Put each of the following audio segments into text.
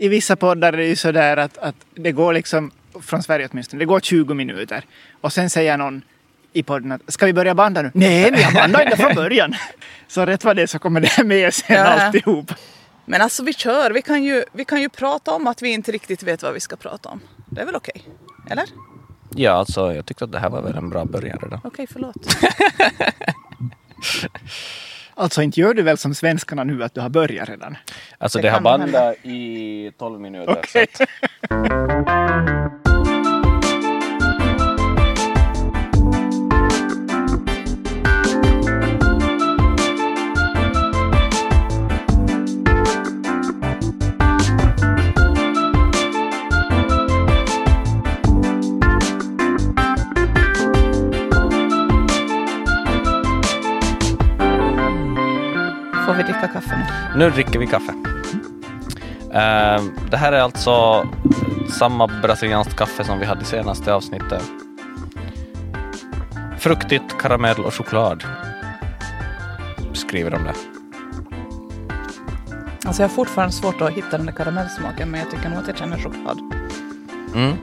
I vissa poddar är det ju sådär att, att det går liksom, från Sverige åtminstone, det går 20 minuter. Och sen säger någon i podden att ska vi börja banda nu? Nej, vi har bandat ända från början. Så rätt vad det så kommer det med sen Ja. alltihop. Men alltså vi kör, vi kan, ju, vi kan ju prata om att vi inte riktigt vet vad vi ska prata om. Det är väl okej? Eller? Ja, alltså jag tyckte att det här var väl en bra början redan. Okej, förlåt. Alltså inte gör du väl som svenskarna nu att du har börjat redan? Alltså Det det, har bandat i 12 minuter. Okej. dricka kaffe nu? nu dricker vi kaffe. Ehm, det här är alltså samma brasilianskt kaffe som vi hade i senaste avsnittet. Fruktigt, karamell och choklad. Skriver de det. Alltså jag har fortfarande svårt att hitta den där karamellsmaken men jag tycker nog att jag känner choklad. Mm.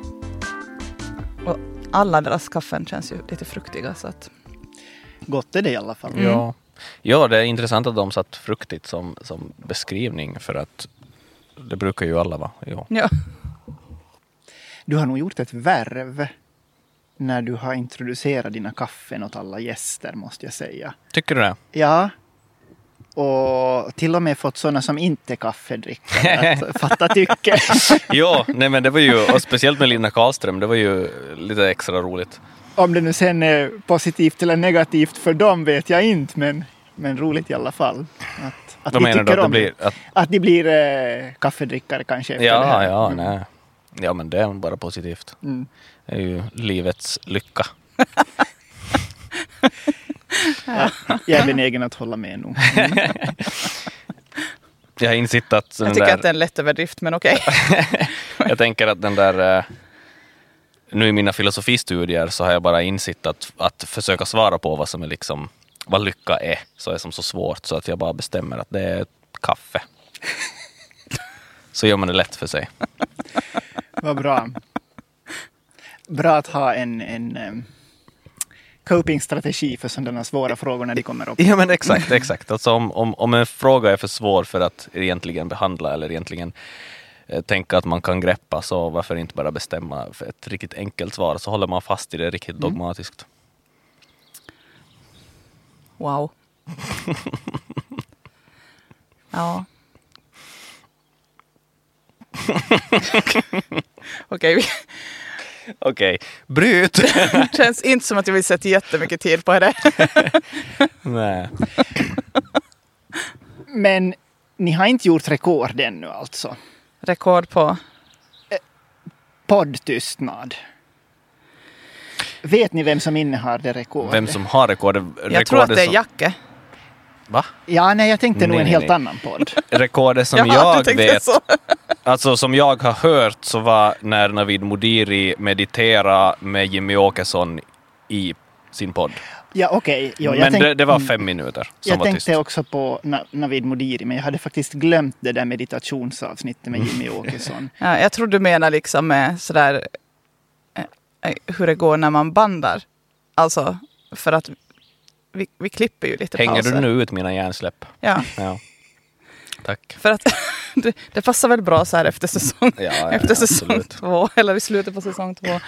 Och alla deras kaffen känns ju lite fruktiga så att... Gott är det i alla fall. Ja. Ja, det är intressant att de satt fruktigt som, som beskrivning för att det brukar ju alla vara. Jo. Ja. Du har nog gjort ett värv när du har introducerat dina kaffen åt alla gäster måste jag säga. Tycker du det? Ja. Och till och med fått sådana som inte är kaffedrickare att fatta tycke. Jo, nej men det var ju, och speciellt med Lina Karlström, det var ju lite extra roligt. Om det nu sen är positivt eller negativt för dem vet jag inte, men, men roligt i alla fall. Att, att Då vi menar du tycker att det om blir, att, Att de blir eh, kaffedrickare kanske efter det ja, här. ja, Mm. nej. Ja men det är bara positivt. Mm. Det är ju livets lycka. Jag är benägen att hålla med nog. Mm. Jag har insett att Jag tycker där, att det är en lätt överdrift men okej. jag tänker att den där, eh, nu i mina filosofistudier så har jag bara insett att, att försöka svara på vad som är liksom, vad lycka är, så är som så svårt så att jag bara bestämmer att det är kaffe. Så gör man det lätt för sig. Vad bra. Bra att ha en, en um, copingstrategi för sådana svåra frågor när de kommer upp. Ja men exakt, exakt. Alltså om, om, om en fråga är för svår för att egentligen behandla eller egentligen tänka att man kan greppa så varför inte bara bestämma för ett riktigt enkelt svar så håller man fast i det riktigt dogmatiskt. Wow. ja. Okej, Okej, bryt! känns inte som att jag vill sätta jättemycket tid på det. Nej. Men ni har inte gjort rekord ännu alltså? Rekord på... Poddtystnad. Vet ni vem som innehar det rekordet? Vem som har rekordet? Jag tror att det är som, Jacke. Va? Ja, nej, jag tänkte nog Nej, en nej, helt nej. annan podd. Rekordet som Jaha, jag vet, så. alltså som jag har hört så var när Navid Modiri meditera med Jimmy Åkesson i sin podd. Ja, okej. Jag Men tänk- det, det var mm. fem minuter som Jag var tänkte tyst. också på Na- Navid Modiri, men jag hade faktiskt glömt det där meditationsavsnittet med Jimmy Åkesson. Ja, jag tror du menar liksom med sådär eh, eh, hur det går när man bandar. Alltså, för att vi, vi klipper ju lite Hänger pauser. du nu ut mina hjärnsläpp? Ja, Ja. Tack. för att det, det passar väl bra så här efter säsong, Ja, ja, efter säsong absolut. två, eller i slutet på säsong två.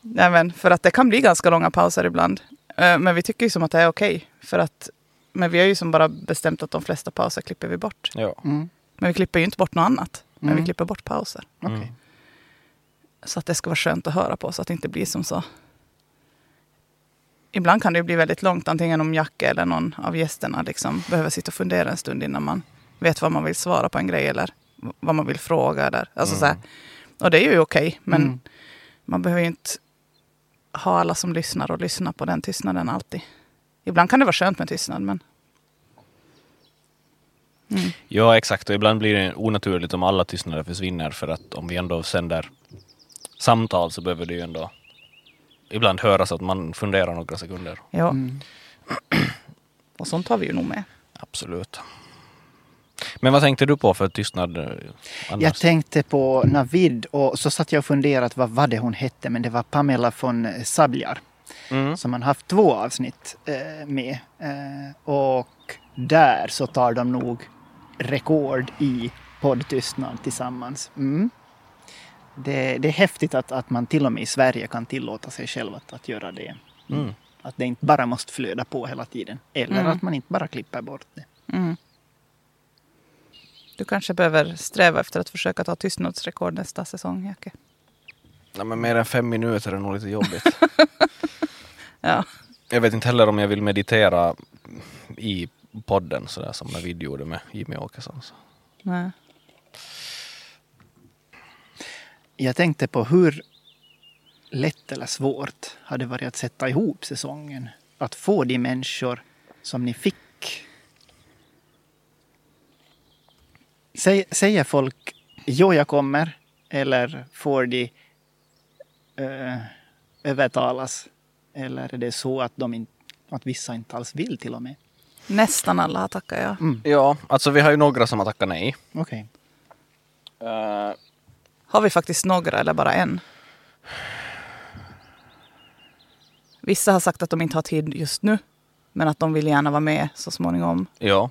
Nej, men för att det kan bli ganska långa pauser ibland. Eh, Men vi tycker ju som att det är okej. för att, men vi har ju som bara bestämt att de flesta pauser klipper vi bort. Ja. Mm. Men vi klipper ju inte bort något annat. Men Mm. vi klipper bort pauser. Okej. Mm. Så att det ska vara skönt att höra på så att det inte blir som så. Ibland kan det ju bli väldigt långt, antingen om Jacke eller någon av gästerna liksom behöver sitta och fundera en stund innan man vet vad man vill svara på en grej eller vad man vill fråga. Eller, alltså så här. Och det är ju okej, men Mm. man behöver ju inte ha alla som lyssnar och lyssna på den tystnaden alltid. Ibland kan det vara skönt med tystnad, men ja, exakt. Och ibland blir det onaturligt om alla tystnader försvinner för att om vi ändå sänder samtal så behöver det ju ändå ibland höras att man funderar några sekunder. ja. Mm. Och sånt har vi ju nog med. Absolut. Men vad tänkte du på för tystnad eh, annars? Jag tänkte på Navid och så satt jag och funderade vad var det hon hette men det var Pamela von Sabjar Mm. som man haft två avsnitt eh, med. Eh, och där så tar de nog rekord i poddtystnad tillsammans. Mm. Det, det är häftigt att, att man till och med i Sverige kan tillåta sig själv att, att göra det. Mm. Att det inte bara måste flöda på hela tiden. Eller Mm. att man inte bara klipper bort det. Mm. Du kanske behöver sträva efter att försöka ta tystnadsrekord nästa säsong, Jacke. Nej, men mer än fem minuter är nog lite jobbigt. Ja. jag vet inte heller om jag vill meditera i podden sådär som Navid gjorde med Jimmy Åkesson. Så. Nej. Jag tänkte på hur lätt eller svårt hade varit att sätta ihop säsongen. Att få de människor som ni fick. Säg, säger folk jo, jag kommer eller får de eh, övertalas? Eller är det så att, de in, att vissa inte alls vill till och med? Nästan alla har tackat ja. Ja, alltså vi har ju några som har tackat nej. Okej. Eh, Har vi faktiskt några eller bara en? Vissa har sagt att de inte har tid just nu. Men att de vill gärna vara med så småningom. ja,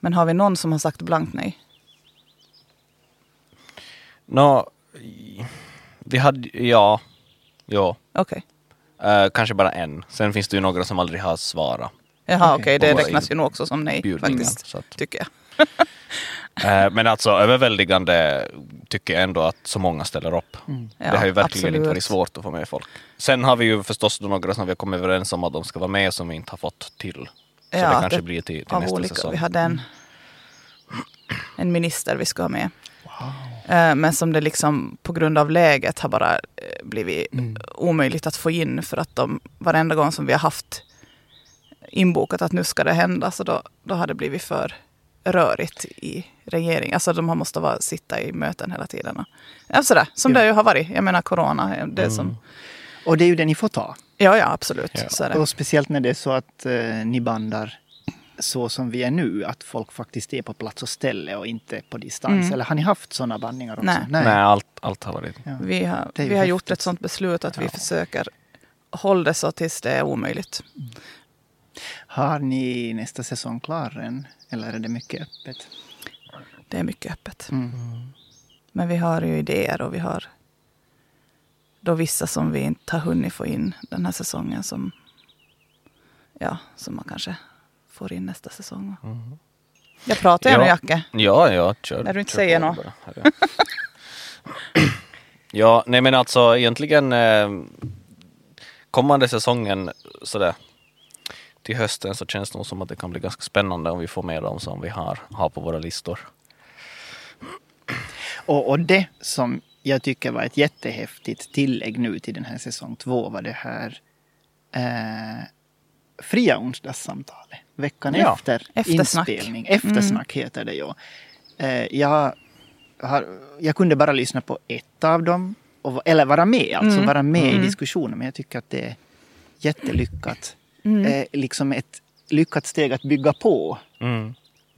Men har vi någon som har sagt blankt nej? Nå, vi hade, ja, ja, Okej. Eh, kanske bara en. Sen finns det ju några som aldrig har svarat. Jaha, Okej. Det våra räknas ju nog också som nej Bjudningar, faktiskt. så att, Tycker jag. Eh, men alltså överväldigande tycker jag ändå att så många ställer upp. Ja, det har ju verkligen absolut. inte varit svårt att få med folk. Sen har vi ju förstås då några som vi har kommit överens om att de ska vara med som vi inte har fått till. Så Ja, det kanske det- blir till, till Av nästa olika. säsong. Vi hade en, en minister vi ska ha med. Eh, Men som det liksom på grund av läget har bara eh, blivit omöjligt att få in för att de varenda gång som vi har haft inbokat att nu ska det hända så då, då har det blivit för rörigt i regeringen. Alltså de har måste vara, sitta i möten hela tiden. Ja, sådär, som Ja. det ju har varit. Jag menar corona, det som... Och det är ju det ni får ta. Ja, ja absolut. Ja. Och speciellt när det är så att eh, ni bandar så som vi är nu, att folk faktiskt är på plats och ställe och inte på distans. Mm. Eller har ni haft sådana bandningar också? Nej. Nej, allt, allt har varit... Ja. Vi har, vi har gjort ett sånt beslut att vi Ja. försöker hålla det så tills det är omöjligt. Har ni nästa säsong klar än? Eller är det mycket öppet? Det är mycket öppet. Mm. Men vi har ju idéer och vi har då vissa som vi inte har hunnit få in den här säsongen som, ja, som man kanske får in nästa säsong. Jag pratar ju Ja. Jacke. Ja, ja, kör. När du inte kör säger något. Ja. ja, nej men alltså egentligen eh, kommande säsongen sådär till hösten så känns det nog som att det kan bli ganska spännande om vi får med dem som vi har, har på våra listor. Och, och det som jag tycker var ett jättehäftigt tillägg nu till den här säsong två var det här eh, fria onsdagssamtalet. Veckan Ja, efter eftersnack. inspelning. Eftersnack heter det ju. Eh, jag, har, jag kunde bara lyssna på ett av dem. Och, eller vara med, alltså Mm. vara med Mm. i diskussionen. Men jag tycker att det är jättelyckat. Mm. Eh, liksom ett lyckat steg att bygga på Mm.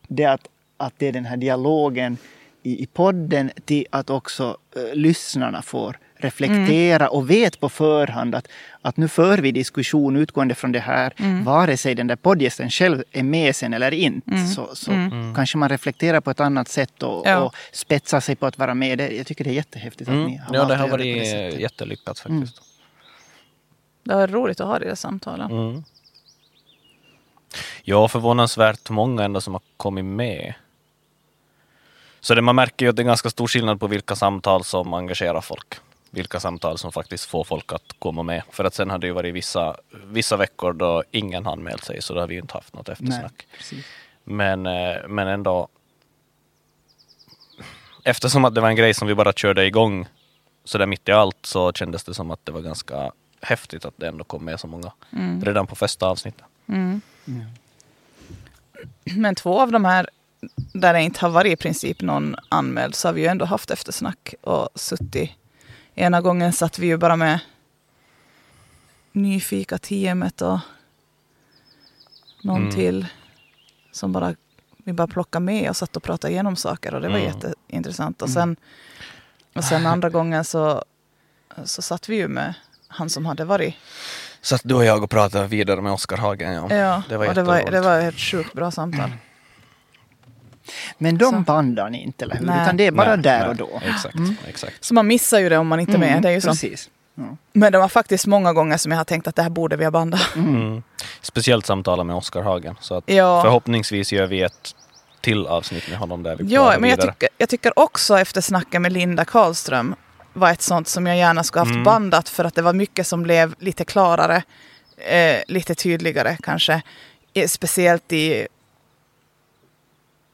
det att, att det är den här dialogen i, i podden till att också eh, lyssnarna får reflektera och vet på förhand att, att nu för vi diskussion utgående från det här. Vare sig den där poddgästen själv är med sen eller inte så, så kanske man reflekterar på ett annat sätt och, Ja. och spetsar sig på att vara med. Det, jag tycker det är jättehäftigt att Mm. ni har Ja, valt det har det varit sättet. jättelyckat faktiskt. Det var roligt att ha det där samtalen. Mm. Ja, förvånansvärt många ändå som har kommit med. Så det, man märker ju att det är ganska stor skillnad på vilka samtal som engagerar folk. Vilka samtal som faktiskt får folk att komma med. För att sen har det ju varit vissa, vissa veckor då ingen har anmält sig så då har vi ju inte haft något Nej, eftersnack. precis. Men, eh, men ändå. Eftersom att det var en grej som vi bara körde igång så där mitt i allt så kändes det som att det var ganska häftigt att det ändå kom med så många redan på första avsnittet. Mm. Ja. Men två av de här där det inte har varit i princip någon anmäld så har vi ju ändå haft eftersnack och suttit. Ena gången satt vi ju bara med nyfika teamet och någon Mm. till som bara vi bara plockade med och satt och pratade igenom saker och det var Mm. jätteintressant. Och sen, och sen andra gången så, så satt vi ju med han som hade varit. Så att du och jag och pratade vidare med Oskar Hagen. Ja. Ja, det var och det var, det var ett sjukt bra samtal. Men de Så. bandar ni inte, eller hur? Nej. Utan det är bara Nej, där nej, och då. Exakt, exakt. Så man missar ju det om man inte är med. Mm, Det är ju så. Precis. Ja. Men det var faktiskt många gånger som jag har tänkt att det här borde vi ha bandat. Mm. Speciellt samtala med Oskar Hagen. Så att Ja. förhoppningsvis gör vi ett till avsnitt med honom där vi Ja, men jag tycker, jag tycker också efter snacket med Linda Karlström var ett sånt som jag gärna skulle haft Mm. bandat för att det var mycket som blev lite klarare, eh, lite tydligare kanske. Eh, Speciellt i...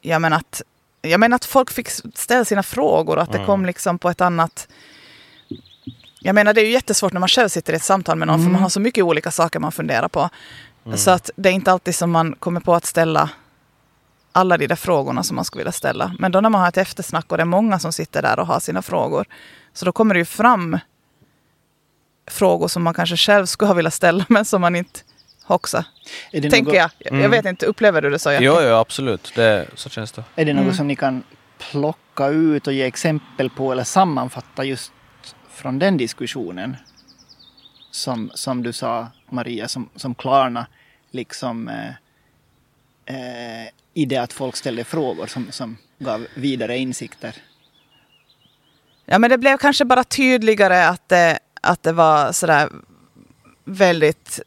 Jag menar att, jag menar att folk fick ställa sina frågor och att det Mm. kom liksom på ett annat... Jag menar det är ju jättesvårt när man själv sitter i ett samtal med någon för Mm. man har så mycket olika saker man funderar på. Mm. Så att det är inte alltid som man kommer på att ställa alla de där frågorna som man skulle vilja ställa. Men då när man har ett eftersnack och det är många som sitter där och har sina frågor. Så då kommer det ju fram frågor som man kanske själv skulle ha velat ställa men som man inte också. Tänker något, jag. Jag Mm. vet inte, upplever du det så? Jo, jo, absolut. Det, så känns det. Är det något Mm. som ni kan plocka ut och ge exempel på eller sammanfatta just från den diskussionen? Som, som du sa, Maria, som, som klarna liksom eh, eh, i det att folk ställde frågor som, som gav vidare insikter. Ja, men det blev kanske bara tydligare att det, att det var sådär väldigt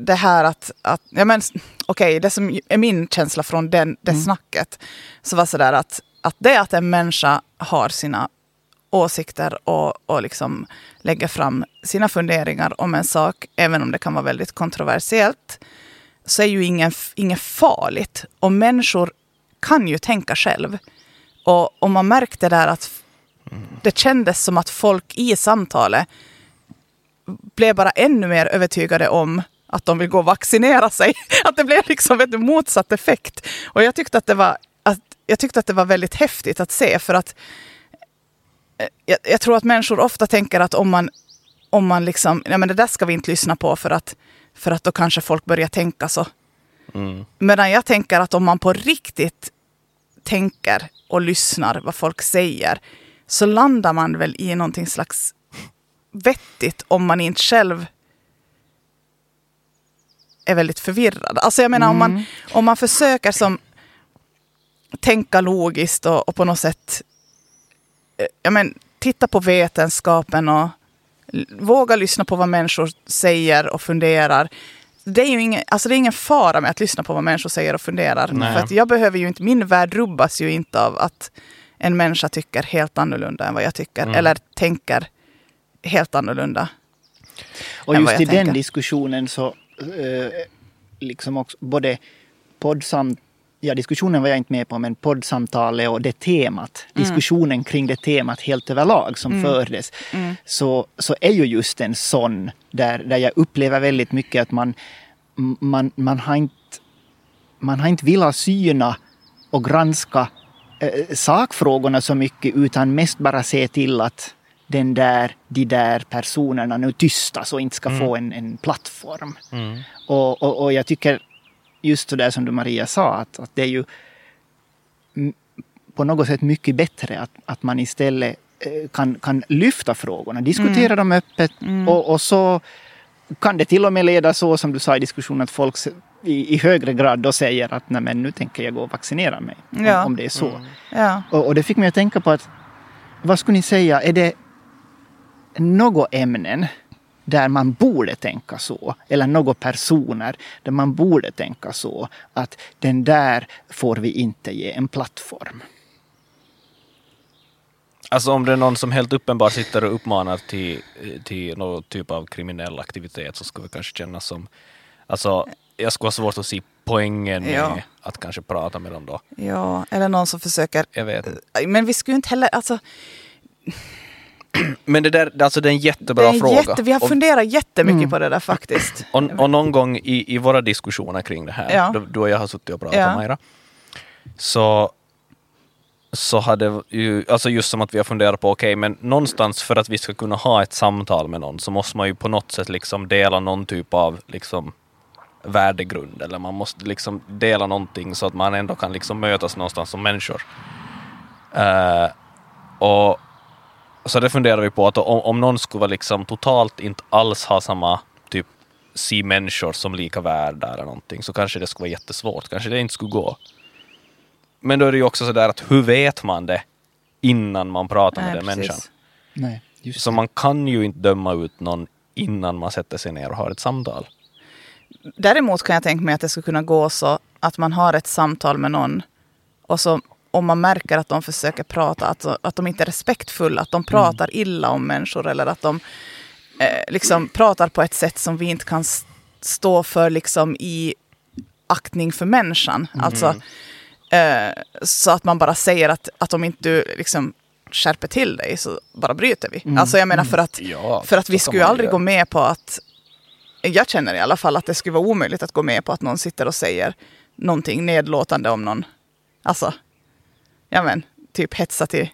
det här att, att ja men okej, det som är min känsla från den, det Mm. snacket, så var sådär att, att det att en människa har sina åsikter och, och liksom lägger fram sina funderingar om en sak, även om det kan vara väldigt kontroversiellt, så är ju ingen, inget farligt. Och människor kan ju tänka själv. Och, och man märkte där att det kändes som att folk i samtalet blev bara ännu mer övertygade om att de vill gå och vaccinera sig. Att det blev liksom en motsatt effekt. Och jag tyckte att det var, att, jag tyckte att det var väldigt häftigt att se för att eh, jag, jag tror att människor ofta tänker att om man, om man liksom, nej men det där ska vi inte lyssna på för att, för att då kanske folk börjar tänka så. Mm. Medan jag tänker att om man på riktigt tänker och lyssnar vad folk säger så landar man väl i någonting slags vettigt om man inte själv är väldigt förvirrad. Alltså jag menar om, man, om man försöker som tänka logiskt och, och på något sätt eh, ja, men, titta på vetenskapen och våga lyssna på vad människor säger och funderar. Det är ju ingen, alltså det är ingen fara med att lyssna på vad människor säger och funderar. Nej. För att jag behöver ju inte, min värld rubbas ju inte av att en människa tycker helt annorlunda än vad jag tycker. Mm. Eller tänker helt annorlunda. Och just i den tänker. diskussionen så eh, liksom också både poddsamt Ja, diskussionen var jag inte med på, men poddsamtalet och det temat, Mm. diskussionen kring det temat helt överlag som fördes, Mm. så, så är ju just en sån där, där jag upplever väldigt mycket att man, man, man, har, inte, man har inte velat syna och granska eh, sakfrågorna så mycket utan mest bara se till att den där, de där personerna nu tystas och inte ska få en, en plattform. Mm. Och, och, och jag tycker just så där som du Maria sa att, att det är ju på något sätt mycket bättre att, att man istället eh, kan, kan lyfta frågorna, diskutera dem öppet och, och så kan det till och med leda så som du sa i diskussionen att folk i, i högre grad då säger att Nej, men nu tänker jag gå och vaccinera mig. Ja. Om, om det är så. Ja. Och, och det fick mig att tänka på att vad skulle ni säga, är det något ämnen där man borde tänka så, eller några personer där man borde tänka så, att den där får vi inte ge en plattform. Alltså om det är någon som helt uppenbart sitter och uppmanar till, till någon typ av kriminell aktivitet så skulle det kanske kännas som... Alltså, jag skulle ha svårt att se poängen med Ja. att kanske prata med dem då. ja, eller någon som försöker... Jag vet. Men vi skulle ju inte heller... Alltså, Men det där, alltså det är en det jättebra är en fråga. jätte, vi har Och- funderat jättemycket Mm. på det där faktiskt. Och, och någon gång i, i våra diskussioner kring det här, Ja. då, och jag har suttit och pratat Ja. Maira, så, så hade ju, alltså just som att vi har funderat på, okej men någonstans för att vi ska kunna ha ett samtal med någon så måste man ju på något sätt liksom dela någon typ av liksom värdegrund eller man måste liksom dela någonting så att man ändå kan liksom mötas någonstans som människor. Eh, och så det funderar vi på att om, om någon skulle vara liksom totalt inte alls ha samma typ se människor som lika värda eller någonting så kanske det skulle vara jättesvårt, kanske det inte skulle gå. Men då är det ju också sådär att hur vet man det innan man pratar med Nej, den precis. människan? Nej, just Så man kan ju inte döma ut någon innan man sätter sig ner och har ett samtal. Däremot kan jag tänka mig att det skulle kunna gå så att man har ett samtal med någon och så om man märker att de försöker prata, att, att de inte är respektfulla, att de pratar illa om människor eller att de eh, liksom pratar på ett sätt som vi inte kan stå för liksom i aktning för människan. Alltså, eh, så att man bara säger att, att om inte du liksom skärper till dig så bara bryter vi. Alltså jag menar för att, Ja, för att vi skulle aldrig gå med på att jag känner i alla fall att det skulle vara omöjligt att gå med på att någon sitter och säger någonting nedlåtande om någon. Alltså, ja men, typ hetsa till,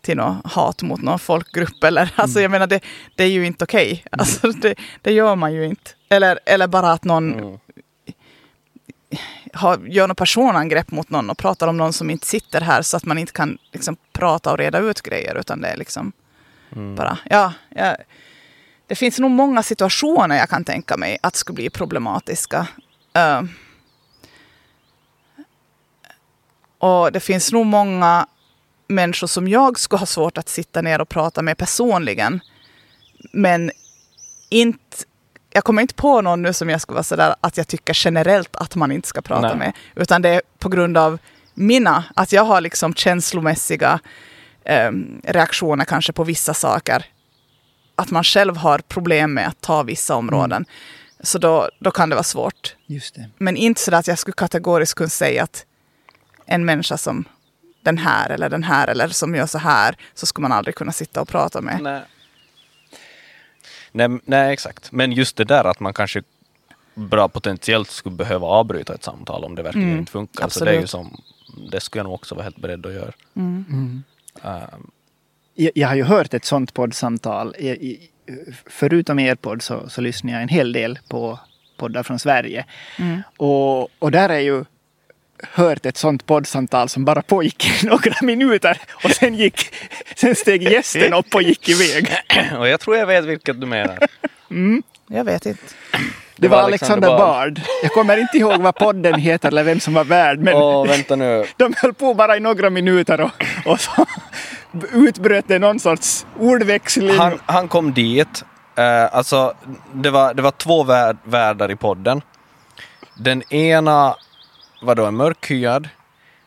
till något hat mot någon folkgrupp eller, alltså jag menar det, det är ju inte okej. Alltså det, det gör man ju inte. Eller, eller bara att någon Mm. har, gör något personangrepp mot någon och pratar om någon som inte sitter här så att man inte kan liksom, prata och reda ut grejer utan det är liksom Mm. bara, ja, ja. Det finns nog många situationer jag kan tänka mig att skulle bli problematiska. Eh, och det finns nog många människor som jag skulle ha svårt att sitta ner och prata med personligen. Men inte, jag kommer inte på någon nu som jag skulle vara sådär att jag tycker generellt att man inte ska prata Nej. med. Utan det är på grund av mina, att jag har liksom känslomässiga eh, reaktioner kanske på vissa saker. Att man själv har problem med att ta vissa områden. Så då, då kan det vara svårt. Men inte så att jag skulle kategoriskt kunna säga att en människa som den här eller den här eller som gör så här så skulle man aldrig kunna sitta och prata med. Nej. Nej, nej, exakt. Men just det där att man kanske bra potentiellt skulle behöva avbryta ett samtal om det verkligen Mm, inte funkar. Så det är ju absolut. som, det skulle jag nog också vara helt beredd att göra. Mm. Um, Jag, jag har ju hört ett sånt poddsamtal. I, i, förutom er podd så, så lyssnar jag en hel del på poddar från Sverige. Mm. Och, och där är ju hört ett sånt poddsamtal som bara pågick i några minuter och sen, gick, sen steg gästen upp och gick iväg. och jag tror jag vet vilket du menar. Jag vet inte. Det var Alexander Bard. Jag kommer inte ihåg vad podden heter eller vem som var värd men Åh, vänta nu. de höll på bara i några minuter och, och så utbröt det någon sorts ordväxling. Han, han kom dit. Eh, alltså, det var, det var två värd, värdar i podden. Den ena var då en mörkhyad.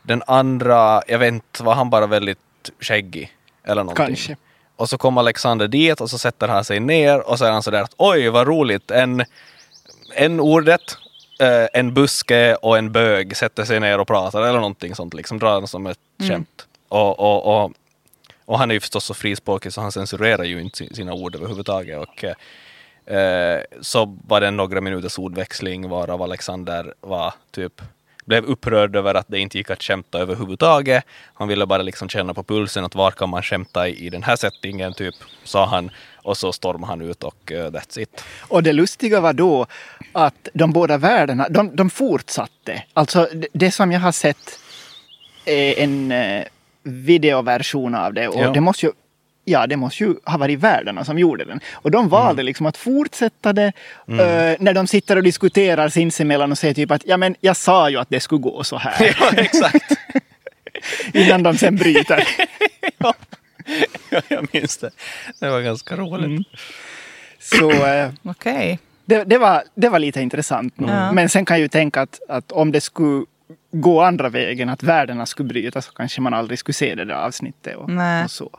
Den andra, jag vet inte, var han bara väldigt skäggig? Eller någonting. Kanske. Och så kom Alexander dit och så sätter han sig ner och så är han sådär att oj vad roligt, en, en ordet, eh, en buske och en bög sätter sig ner och pratar eller någonting sånt liksom, drar det som ett skämt. Och, och, och, och han är ju förstås så frispråkig så han censurerar ju inte si- sina ord överhuvudtaget. Och, eh, så var det några minuters ordväxling varav Alexander var typ blev upprörd över att det inte gick att skämta överhuvudtaget. Han ville bara liksom känna på pulsen att var kan man skämta i, i den här settingen, typ, sa han. Och så stormade han ut och uh, that's it. Och det lustiga var då att de båda världarna, de, de fortsatte. Alltså det, det som jag har sett är en eh, videoversion av det. Och Ja. det måste ju Ja, det måste ju ha varit världarna som gjorde den. Och de valde liksom att fortsätta det eh, när de sitter och diskuterar sinsemellan och säger typ att ja men jag sa ju att det skulle gå så här. ja, exakt. innan de sen bryter. ja, jag minns det. Det var ganska roligt. Så eh, Okej. det, det, var, det var lite intressant. Ja. Men sen kan jag ju tänka att, att om det skulle gå andra vägen, att världarna skulle bryta, så kanske man aldrig skulle se det där avsnittet. Och, Nej. och så.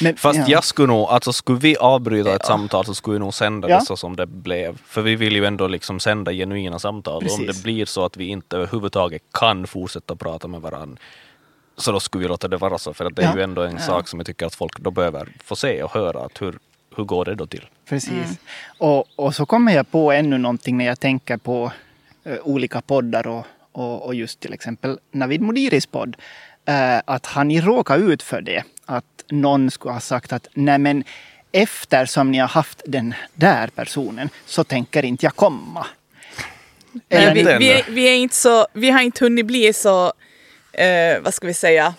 Men, Fast ja. jag skulle nog, alltså skulle vi avbryta ett samtal så skulle vi nog sända Ja. det så som det blev. För vi vill ju ändå liksom sända genuina samtal. Och om Precis. det blir så att vi inte överhuvudtaget kan fortsätta prata med varandra så då skulle vi låta det vara så. För att det är Ja. ju ändå en sak som jag tycker att folk då behöver få se och höra. Att hur, hur går det då till? Precis. Och, och så kommer jag på ännu någonting när jag tänker på eh, olika poddar och, och, och just till exempel Navid Modiris podd. eh, att han ju råkade ut för det. Att någon skulle ha sagt att nej men eftersom ni har haft den där personen så tänker inte jag komma. Nej, vi, vi, är, vi, är inte så, vi har inte hunnit bli så, eh, vad ska vi säga,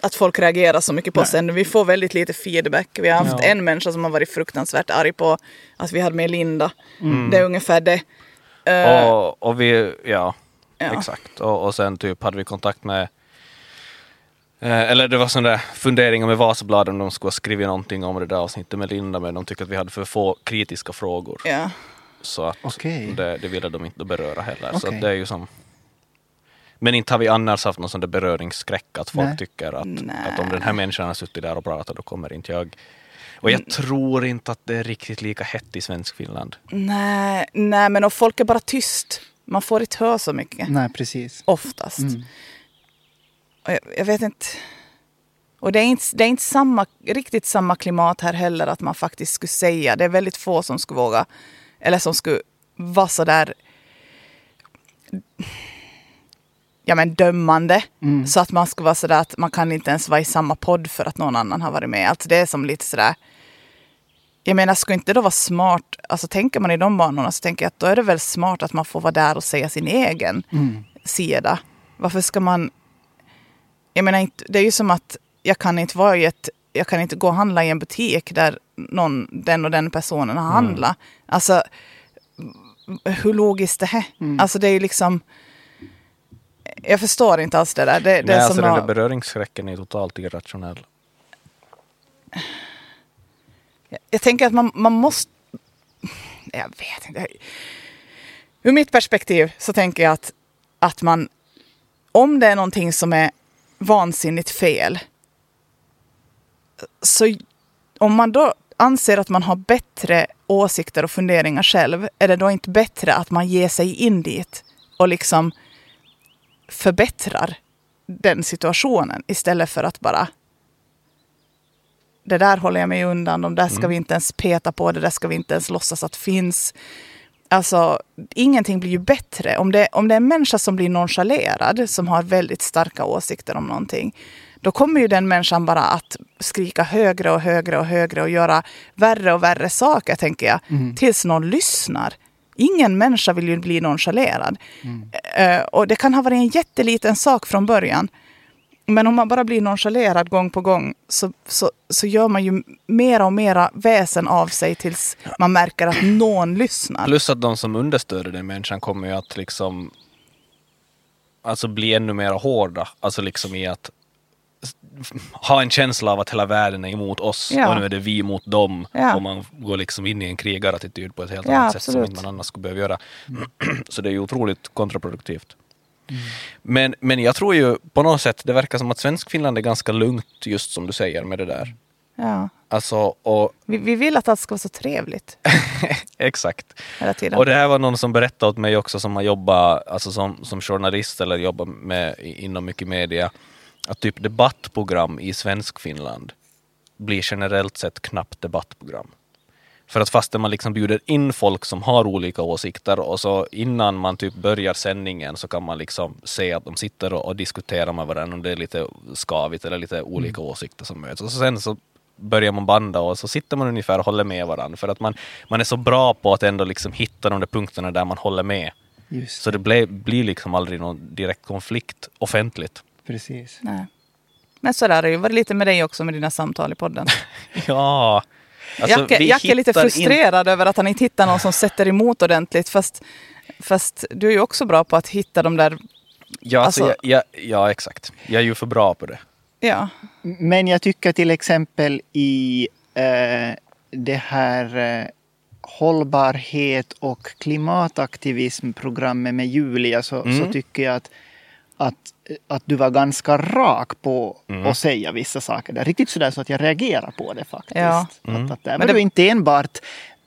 att folk reagerar så mycket på oss ännu. Vi får väldigt lite feedback. Vi har haft Ja. en människa som har varit fruktansvärt arg på att vi hade med Linda. Mm. Det är ungefär det. Eh, Och, och vi, ja, Ja. exakt. Och, och sen typ hade vi kontakt med eh, eller det var sån där funderingar med Vasabladet om de skulle ha skrivit någonting om det där avsnittet med Linda men de tyckte att vi hade för få kritiska frågor. ja. Så att Okej. det, det ville de inte beröra heller. Så Okej. att det är ju som... Men inte har vi annars haft någon sån där beröringsskräck att folk Nej. tycker att, att om den här människan har suttit där och pratat då kommer inte jag. Och jag tror inte att det är riktigt lika hett i svensk Finland. Nej, nej, men och folk är bara tyst. Man får inte höra så mycket. Nej, precis. Oftast. Mm. Och jag, jag vet inte. Och det är inte, det är inte samma, riktigt samma klimat här heller att man faktiskt skulle säga. Det är väldigt få som skulle våga, eller som skulle vara så där ja, men dömande. Mm. Så att man skulle vara sådär att man kan inte ens vara i samma podd för att någon annan har varit med. Alltså det är som lite sådär. Jag menar, skulle inte det vara smart, alltså tänker man i de banorna så tänker jag att då är det väl smart att man får vara där och säga sin egen Mm. sida. Varför ska man... Jag menar, det är ju som att jag kan inte vara i ett... Jag kan inte gå och handla i en butik där någon, den och den personen har handlat. Alltså, hur logiskt det här? Alltså det är ju liksom... Jag förstår inte alls det där. Det, det Nej, är alltså som den där beröringsskräcken är totalt irrationell. Jag tänker att man, man måste... Jag vet inte. Ur mitt perspektiv så tänker jag att, att man... Om det är någonting som är vansinnigt fel. Så om man då anser att man har bättre åsikter och funderingar själv. Är det då inte bättre att man ger sig in dit och liksom förbättrar den situationen istället för att bara det där håller jag mig undan, de där ska vi inte ens peta på, det där ska vi inte ens låtsas att finns. Alltså, ingenting blir ju bättre. Om det, om det är en människa som blir nonchalerad, som har väldigt starka åsikter om någonting, då kommer ju den människan bara att skrika högre och högre och högre och göra värre och värre saker, tänker jag, tills någon lyssnar. Ingen människa vill ju bli nonchalerad. Eh, och det kan ha varit en jätteliten sak från början. Men om man bara blir nonchalerad gång på gång så, så, så gör man ju mera och mera väsen av sig tills man märker att någon lyssnar. Plus att de som understöder den människan kommer ju att liksom alltså bli ännu mer hårda. Alltså liksom i att ha en känsla av att hela världen är emot oss Ja. och nu är det vi mot dem. Ja. Och man går liksom in i en krigarattityd på ett helt Ja, annat sätt som absolut. man annars skulle behöva göra. Så det är ju otroligt kontraproduktivt. Men, men jag tror ju på något sätt, det verkar som att Svenskfinland är ganska lugnt just som du säger med det där. Ja. Alltså, och Vi, vi vill att allt ska vara så trevligt exakt. Och det här var någon som berättade åt mig också som har jobbat alltså som, som journalist eller jobbat med, inom mycket media. Att typ debattprogram i Svenskfinland blir generellt sett knappt debattprogram. För att fastän man liksom bjuder in folk som har olika åsikter och så innan man typ börjar sändningen så kan man liksom se att de sitter och, och diskuterar med varandra om det är lite skavigt eller lite olika åsikter som möts. Och så sen så börjar man banda och så sitter man ungefär och håller med varandra för att man, man är så bra på att ändå liksom hitta de där punkterna där man håller med. Just Så det ble, blir liksom aldrig någon direkt konflikt offentligt. precis. Nej. Men så där har det ju varit lite med dig också med dina samtal i podden. Ja, alltså, Jacke, vi Jacke är lite hittar in- frustrerad över att han inte hittar någon som sätter emot ordentligt. Fast, fast du är ju också bra på att hitta de där... Ja, alltså, Alltså- ja, ja, ja, exakt. Jag är ju för bra på det. Ja, Men jag tycker till exempel i eh, det här eh, hållbarhet och klimataktivismprogrammet med Julia så, Mm. så tycker jag att, att, att du var ganska rak på Mm. att säga vissa saker. Det är riktigt sådär så att jag reagerar på det faktiskt. Ja. Mm. Att, att där Men var det- du inte enbart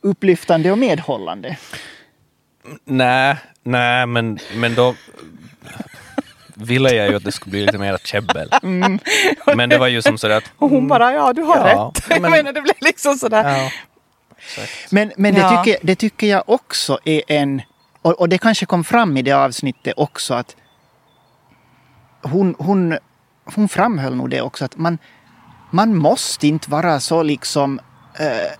upplyftande och medhållande. Nej, nej, men, men då ville jag ju att det skulle bli lite mer käbbel. Men det var ju som sådär att... och hon bara ja, du har Ja, rätt. men- Jag menar det blev liksom sådär. Ja, exakt. Men, men det, Ja. tycker, det tycker jag också är en... Och, och det kanske kom fram i det avsnittet också att hon, hon, hon framhöll nog det också att man, man måste inte vara så liksom eh,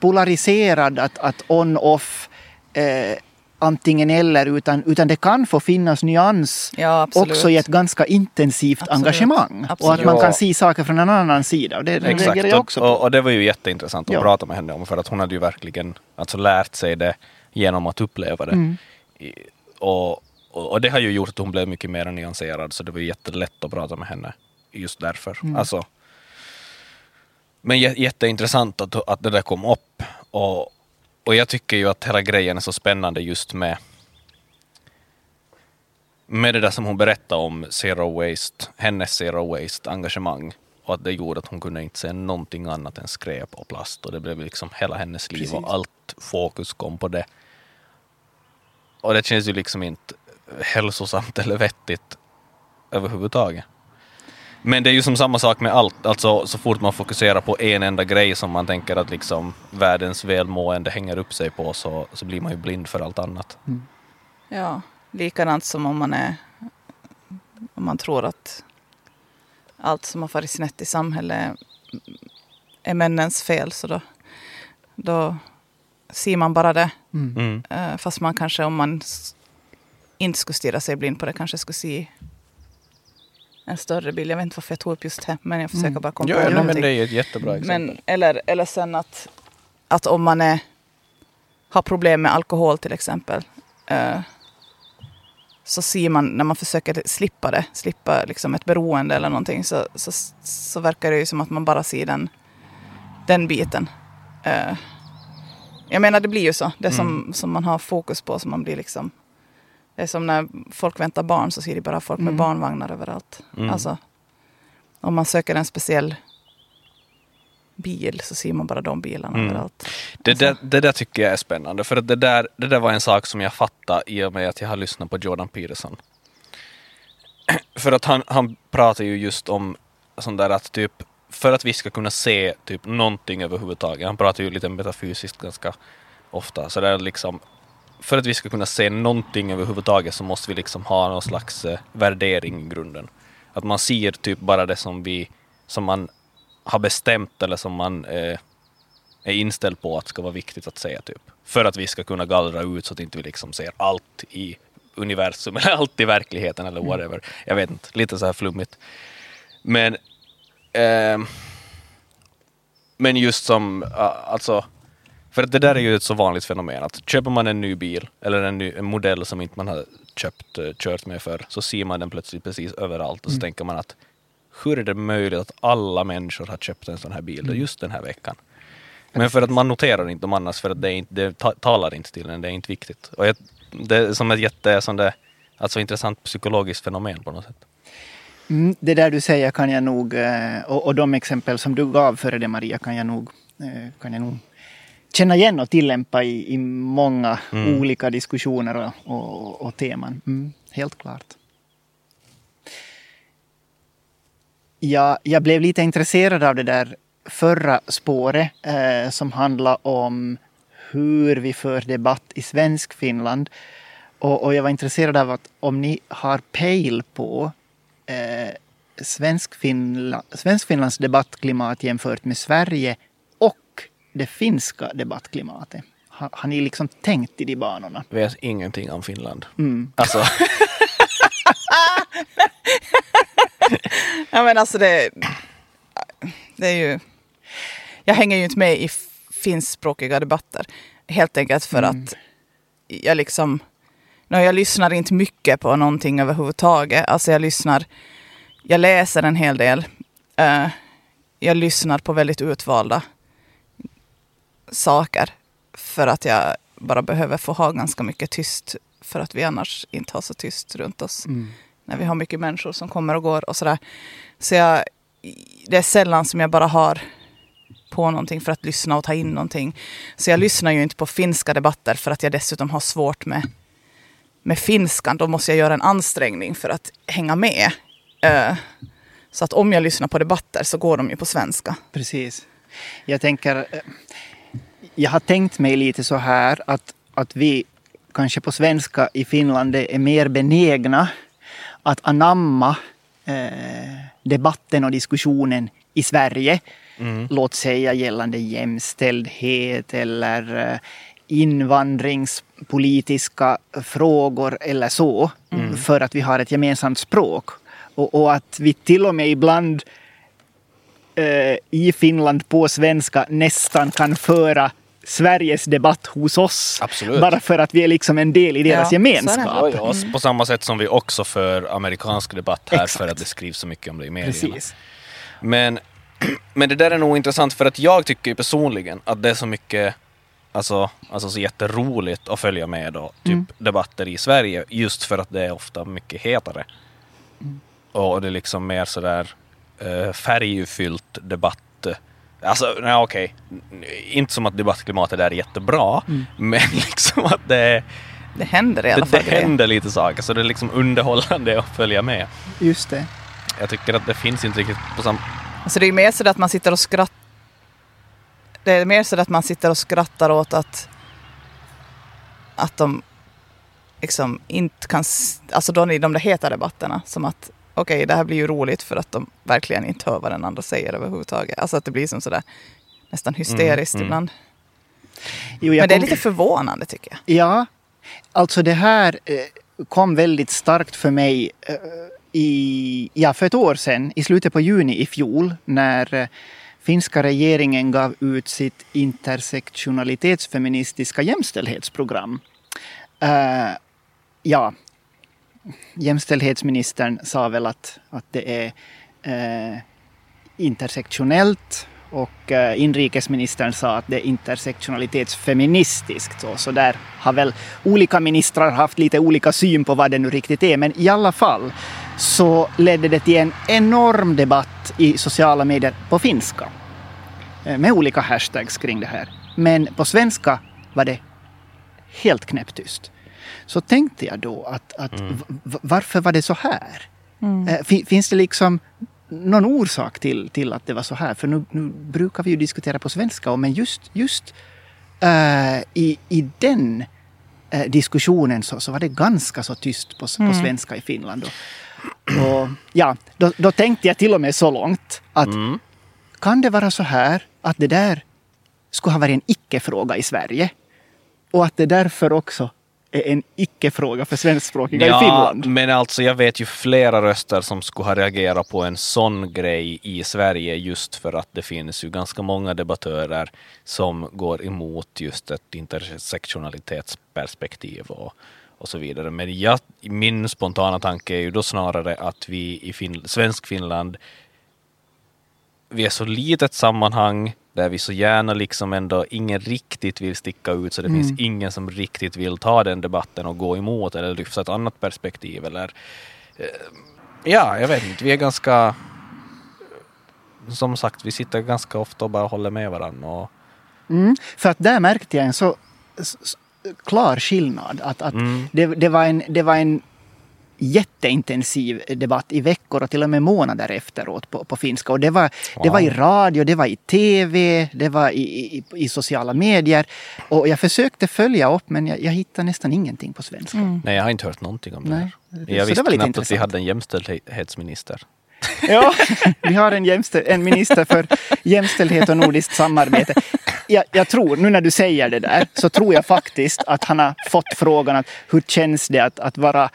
polariserad att, att on-off. Eh, antingen eller utan, utan det kan få finnas nyans Ja, absolut. också i ett ganska intensivt Absolut. engagemang. Och att Absolut. man Ja. kan se saker från en annan sida. Och det reagerar jag också på. och, och det var ju jätteintressant att Ja. prata med henne om för att hon hade ju verkligen alltså, lärt sig det genom att uppleva det. Mm. I, och, och, och det har ju gjort att hon blev mycket mer nyanserad så det var jättelätt att prata med henne just därför. Mm. Alltså, men jä- jätteintressant att, att det där kom upp. Och, och jag tycker ju att hela grejen är så spännande just med med det där som hon berättade om Zero Waste, hennes Zero Waste engagemang och att det gjorde att hon kunde inte se någonting annat än skräp och plast och det blev liksom hela hennes liv Precis. och allt fokus kom på det. Och det känns ju liksom inte hälsosamt eller vettigt överhuvudtaget. Men det är ju som samma sak med allt, alltså så fort man fokuserar på en enda grej som man tänker att liksom världens välmående hänger upp sig på så, så blir man ju blind för allt annat. Ja, likadant som om man är om man tror att allt som har farit snett i samhället är männens fel så då, då ser man bara det. Mm. Mm. Eh, Fast man kanske om man inte skulle stirra sig blind på det kanske skulle se en större bild. Jag vet inte varför jag tog upp just det men jag försöker Mm. bara komma Ja, på ja, någonting. men det är ett jättebra exempel. Men, eller, eller sen att, att om man är, har problem med alkohol till exempel. Eh, så ser man när man försöker slippa det, slippa liksom ett beroende eller någonting. Så, så, så verkar det ju som att man bara ser den, den biten. Eh, jag menar det blir ju så. Det som, som man har fokus på. Som man blir liksom, det är som när folk väntar barn så ser de bara folk med Mm. barnvagnar överallt. Mm. Alltså, om man söker en speciell bil så ser man bara de bilarna Mm. överallt. Det, Alltså, där, det där tycker jag är spännande, för att det där, det där var en sak som jag fattade i och med att jag har lyssnat på Jordan Peterson. för att han, han pratar ju just om sånt där att typ, för att vi ska kunna se typ någonting överhuvudtaget, han pratar ju lite metafysiskt ganska ofta, så det är liksom för att vi ska kunna se någonting överhuvudtaget så måste vi liksom ha någon slags eh, värdering i grunden. Att man ser typ bara det som vi, som man har bestämt eller som man eh, är inställd på att ska vara viktigt att säga typ. För att vi ska kunna gallra ut så att inte vi liksom ser allt i universum eller allt i verkligheten eller whatever. Jag vet inte, lite så här flummigt. Men ehm, men just som, alltså, för att det där är ju ett så vanligt fenomen att köper man en ny bil eller en, ny, en modell som inte man har köpt, eh, kört med för så ser man den plötsligt precis överallt och så tänker man att hur är det möjligt att alla människor har köpt en sån här bil just den här veckan? Men för att man noterar inte dem annars för att det, inte, det ta, talar inte till en, det är inte viktigt. Och det är som ett jätte, sån där, alltså intressant psykologiskt fenomen på något sätt. Mm, det där du säger kan jag nog, eh, och, och de exempel som du gav före det Maria kan jag nog, eh, kan jag nog känna igen och tillämpa i, i många Mm. olika diskussioner och, och, och teman. Mm, helt klart. Ja, jag blev lite intresserad av det där förra spåret eh, som handlar om hur vi för debatt i svensk Finland. Och, och jag var intresserad av att om ni har pejl på eh, svensk Finla, Svenskfinlands debattklimat jämfört med Sverige det finska debattklimatet. Har, har ni liksom tänkt i de banorna? Vet ingenting om Finland. Mm. Alltså, Ja men alltså det, det är ju... Jag hänger ju inte med i finskspråkiga debatter. Helt enkelt för Mm. att jag liksom... No, jag lyssnar inte mycket på någonting överhuvudtaget. Alltså jag lyssnar... Jag läser en hel del. Eh, jag lyssnar på väldigt utvalda saker. För att jag bara behöver få ha ganska mycket tyst. För att vi annars inte har så tyst runt oss Mm. när vi har mycket människor som kommer och går och sådär. Så jag, det är sällan som jag bara har på någonting för att lyssna och ta in någonting. Så jag lyssnar ju inte på finska debatter för att jag dessutom har svårt med, med finskan. Då måste jag göra en ansträngning för att hänga med. Eh, så att om jag lyssnar på debatter så går de ju på svenska. Precis. Jag tänker, eh, jag har tänkt mig lite så här att, att vi kanske på svenska i Finland är mer benägna att anamma eh, debatten och diskussionen i Sverige. mm. Låt säga gällande jämställdhet eller, eh, invandringspolitiska frågor eller så. För att vi har ett gemensamt språk. Och, och att vi till och med ibland eh, i Finland på svenska nästan kan föra Sveriges debatt hos oss. Absolut. Bara för att vi är liksom en del i deras Ja, gemenskap. Ja, ja, På samma sätt som vi också för amerikansk debatt här Exakt. för att det skrivs så mycket om det i medierna. Precis. Men, men det där är nog intressant för att jag tycker personligen att det är så mycket, alltså, alltså så jätteroligt att följa med då, typ Mm. debatter i Sverige just för att det är ofta mycket hetare. Mm. Och det är liksom mer sådär uh, färgfyllt debatt. Alltså, nej okej, inte som att debattklimatet där är jättebra, Mm. men liksom att det Det händer i alla det, fall det grejer. händer lite saker, så det är liksom underhållande att följa med. Just det. Jag tycker att det finns inte riktigt på samma... Alltså det är mer så att man sitter och skrattar. Det är mer så att man sitter och skrattar åt att att de liksom inte kan, alltså då i de där heta debatterna, som att okej, det här blir ju roligt för att de verkligen inte hör vad den andra säger överhuvudtaget. Alltså att det blir som sådär nästan hysteriskt Mm, mm. ibland. Jo, jag Men det är lite förvånande tycker jag. Ja, alltså det här eh, kom väldigt starkt för mig eh, i, ja, för ett år sedan, i slutet på juni i fjol, när eh, finska regeringen gav ut sitt intersektionalitetsfeministiska jämställdhetsprogram. Eh, ja, jämställdhetsministern sa väl att, att det är eh, intersektionellt och eh, inrikesministern sa att det är intersektionalitetsfeministiskt. Så, så där har väl olika ministrar haft lite olika syn på vad det nu riktigt är. Men i alla fall så ledde det till en enorm debatt i sociala medier på finska. Eh, med olika hashtags kring det här. Men på svenska var det helt knäpptyst. Så tänkte jag då att, att v- varför var det så här? Eh, fi- Finns det liksom någon orsak till, till att det var så här? För nu, nu brukar vi ju diskutera på svenska, men just, just eh, i, i den eh, diskussionen så, så var det ganska så tyst på, på svenska i Finland. Och, och, ja, då, då tänkte jag till och med så långt att Mm. kan det vara så här att det där skulle ha varit en icke-fråga i Sverige? Och att det därför också är en icke-fråga för svenskspråkiga i Finland? men alltså jag vet ju flera röster som skulle ha reagerat på en sån grej i Sverige just för att det finns ju ganska många debattörer som går emot just ett intersektionalitetsperspektiv och, och så vidare. Men jag, min spontana tanke är ju då snarare att vi i fin, svensk Finland vi är så litet sammanhang där vi så gärna liksom ändå ingen riktigt vill sticka ut så det Mm. finns ingen som riktigt vill ta den debatten och gå emot eller lyfta ett annat perspektiv eller eh, ja, jag vet inte, vi är ganska som sagt, vi sitter ganska ofta och bara håller med varandra och Mm, för att där märkte jag en så klar skillnad. Att, att Mm. det, det, var en, det var en jätteintensiv debatt i veckor och till och med månader efteråt på, på finska. Och det var, det var i radio, det var i tv, det var i, i, i sociala medier. Och jag försökte följa upp men jag, jag hittade nästan ingenting på svenska. nej, jag har inte hört någonting om det Nej, här. det- så Jag det visste var lite knappt att vi intressant. hade en jämställdhetsminister. Ja, vi har en, jämställ, en minister för jämställdhet och nordiskt samarbete. Jag, jag tror, nu när du säger det där, så tror jag faktiskt att han har fått frågan att hur känns det att, att vara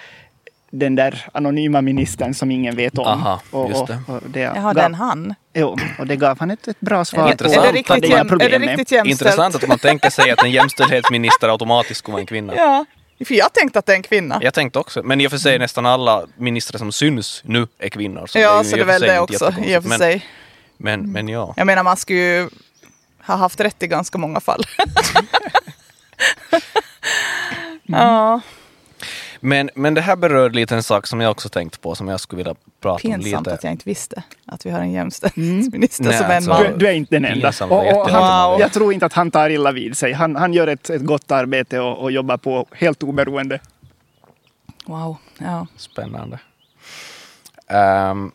den där anonyma ministern som ingen vet om. Aha, och, just och, det. och det Jaha, gav, den han. Jo, och det gav han ett, ett bra svar Är det, på. Är det riktigt, det är jäm, är det riktigt jämställt? Intressant att man tänker sig att en jämställdhetsminister automatiskt skulle vara en kvinna. Ja, för jag tänkte att det är en kvinna. Jag tänkte också, men i och för sig nästan alla ministrar som syns nu är kvinnor. Så ja, ju så i det är och väl det också i och för men, sig. Men, men ja. Jag menar man skulle ju ha haft rätt i ganska många fall. ja, Men, men det här berör lite en sak som jag också tänkt på som jag skulle vilja prata om pinsamt lite. att jag inte visste att vi har en jämställdhetsminister Nej, som är en alltså- man. Du, du är inte den enda. Pinsamt Och, och han, jag tror inte att han tar illa vid sig. Han, han gör ett, ett gott arbete och, och jobbar på helt oberoende. Wow, ja. Spännande. Ehm,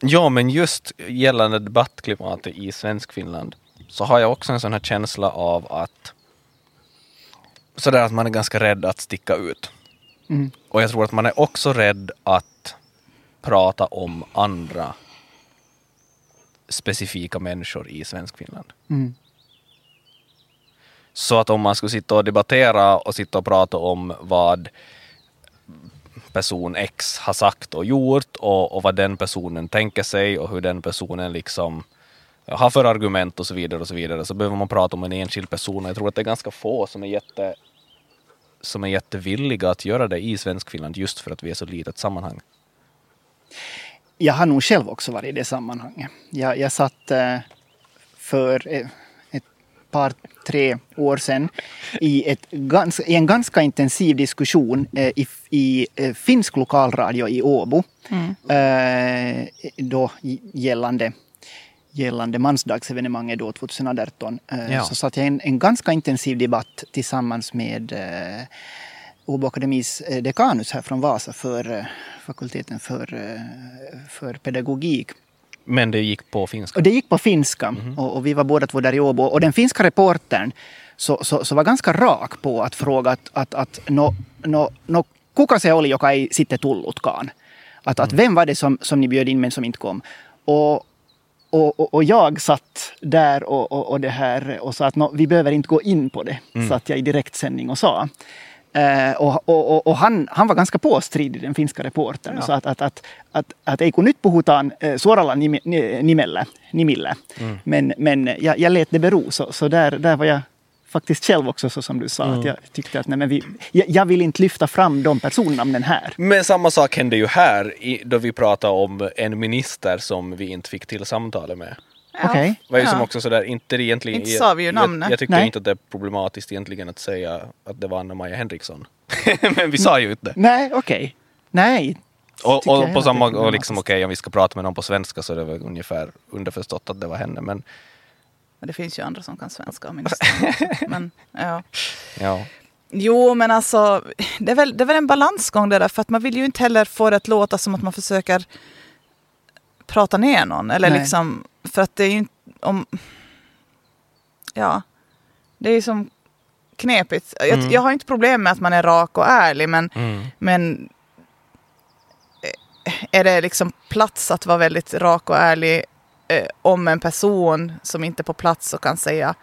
ja, men just gällande debattklimatet i Svenskfinland så har jag också en sån här känsla av att sådär att man är ganska rädd att sticka ut. Mm. Och jag tror att man är också rädd att prata om andra specifika människor i Svenskfinland. Mm. Så att om man skulle sitta och debattera och sitta och prata om vad person X har sagt och gjort och, och vad den personen tänker sig och hur den personen liksom har för argument och så vidare och så vidare så behöver man prata om en enskild person. Jag tror att det är ganska få som är jätte som är jättevilliga att göra det i Svenskfinland just för att vi är så litet sammanhang. Jag har nog själv också varit i det sammanhanget. Jag, jag satt eh, för eh, ett par, tre år sedan i, ett, gans, i en ganska intensiv diskussion eh, i, i finsk lokalradio i Åbo. Mm. Då gällande gällande mansdagsevenemanget då 2018 ja. så satt jag i en, en ganska intensiv debatt tillsammans med eh, Åbo Akademis dekanus här från Vasa för fakulteten för, för pedagogik. Men det gick på finska? Och det gick på finska. Mm. Och, och, vi var båda två där i Åbo. Och den finska reportern så, så, så var ganska rak på att fråga att, att, att no, no, no, kuka se oli, joka ei sitten tullutkaan? Att, att mm. vem var det som, som ni bjöd in men som inte kom? Och, och, och, och jag satt där och, och, och, det här och sa att no, vi behöver inte gå in på det, mm. satt jag i direktsändning och sa. Eh, och, och, han, han var ganska påstridig, den finska reportern. Ja. Så att, att, att, att, att ei kun nyt puhutaan eh, suoralla nimellä, nimillä. Mm. Men, men jag, jag lät det bero. Så, så där, där var jag faktiskt själv också så som du sa. Mm. Att jag tyckte att nej, men vi, jag, jag, vill inte lyfta fram de personnamnen här. Men samma sak hände ju här i, då vi pratade om en minister som vi inte fick till samtalet med. Ja. Okej. Okay. var ju ja. som också sådär, inte egentligen... Inte sa vi ju namnet. Jag, jag tycker Nej. inte att det är problematiskt egentligen att säga att det var Anna-Maja Henriksson. Men vi sa ju inte det. Nej, okej. Okay. Nej. Och, och på samma och liksom okej okay, om vi ska prata med någon på svenska så är det väl ungefär underförstått att det var henne. Men, men det finns ju andra som kan svenska om men ja. ja. Jo, men alltså det är, väl, det är väl en balansgång det där för att man vill ju inte heller få det att låta som att man försöker prata ner någon. Eller Nej. liksom, för att det är ju inte om... Ja, det är ju som knepigt. Jag, mm. jag, har inte problem med att man är rak och ärlig men, mm. men eh, är det liksom plats att vara väldigt rak och ärlig eh, om en person som inte är på plats och kan säga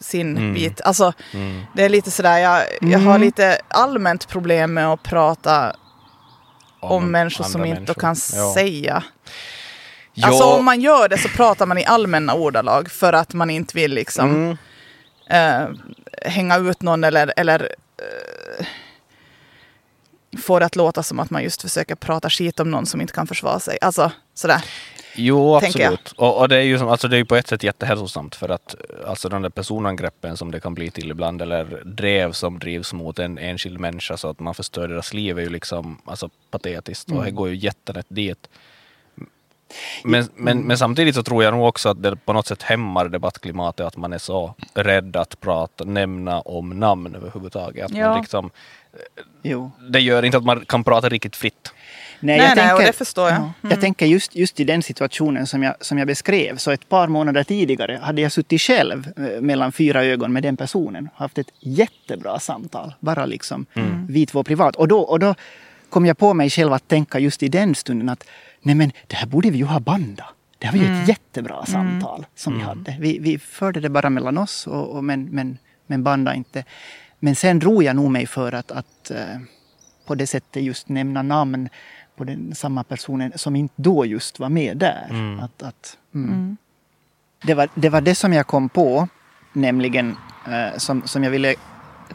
sin mm. bit. Alltså, mm. det är lite sådär, jag, jag har mm. lite allmänt problem med att prata om, om människor som människor. inte kan ja. säga. Ja. Alltså om man gör det så pratar man i allmänna ordalag för att man inte vill liksom mm. uh, hänga ut någon eller, eller uh, få det att låta som att man just försöker prata skit om någon som inte kan försvara sig. Alltså sådär. Jo, absolut. Och, och, det är ju som, alltså det är på ett sätt jättehälsosamt för att alltså de där personangreppen som det kan bli till ibland eller drev som drivs mot en enskild människa så att man förstör deras liv är ju liksom alltså patetiskt mm. och det går ju jätterätt dit. Men, men, men, samtidigt så tror jag nog också att det på något sätt hämmar debattklimatet att man är så rädd att prata, nämna om namn överhuvudtaget. Att ja. man liksom, jo. Det gör inte att man kan prata riktigt fritt. Nej, nej, tänker, nej och det förstår jag. Mm. Jag tänker just, just i den situationen som jag, som jag beskrev. Så ett par månader tidigare hade jag suttit själv eh, mellan fyra ögon med den personen. Haft ett jättebra samtal. Bara liksom mm. vi två privat. Och då, och då kom jag på mig själv att tänka just i den stunden att nej men det här borde vi ju ha bandat. Det här var ju mm. ett jättebra mm. samtal som vi mm. hade. Vi, vi förde det bara mellan oss och, och men, men, men banda inte. Men sen drog jag nog mig för att, att uh, på det sättet just nämna namn på den samma personen som inte då just var med där. Mm. Att, att, mm. Mm. Det, var, det var det som jag kom på, nämligen uh, som, som jag ville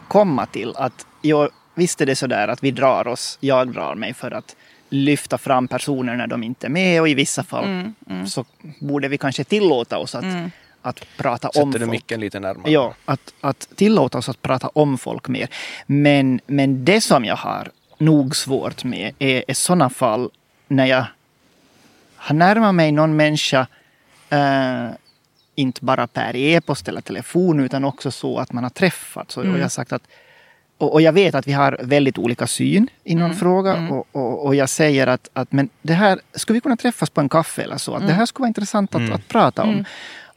komma till. Att jag visste det sådär att vi drar oss, jag drar mig för att lyfta fram personer när de inte är med och i vissa fall mm, mm. så borde vi kanske tillåta oss att, mm. att prata Sätter om folk. du micken lite närmare? Ja, att, att tillåta oss att prata om folk mer. Men, men det som jag har nog svårt med är, är sådana fall när jag har närmat mig någon människa uh, inte bara per e-post eller telefon utan också så att man har träffats. Och jag har mm. sagt att och, och, jag vet att vi har väldigt olika syn i någon mm. fråga. Mm. Och, och, och, jag säger att, att men det här, skulle vi kunna träffas på en kaffe eller så? Att mm. Det här skulle vara intressant att, mm. att prata om. Mm.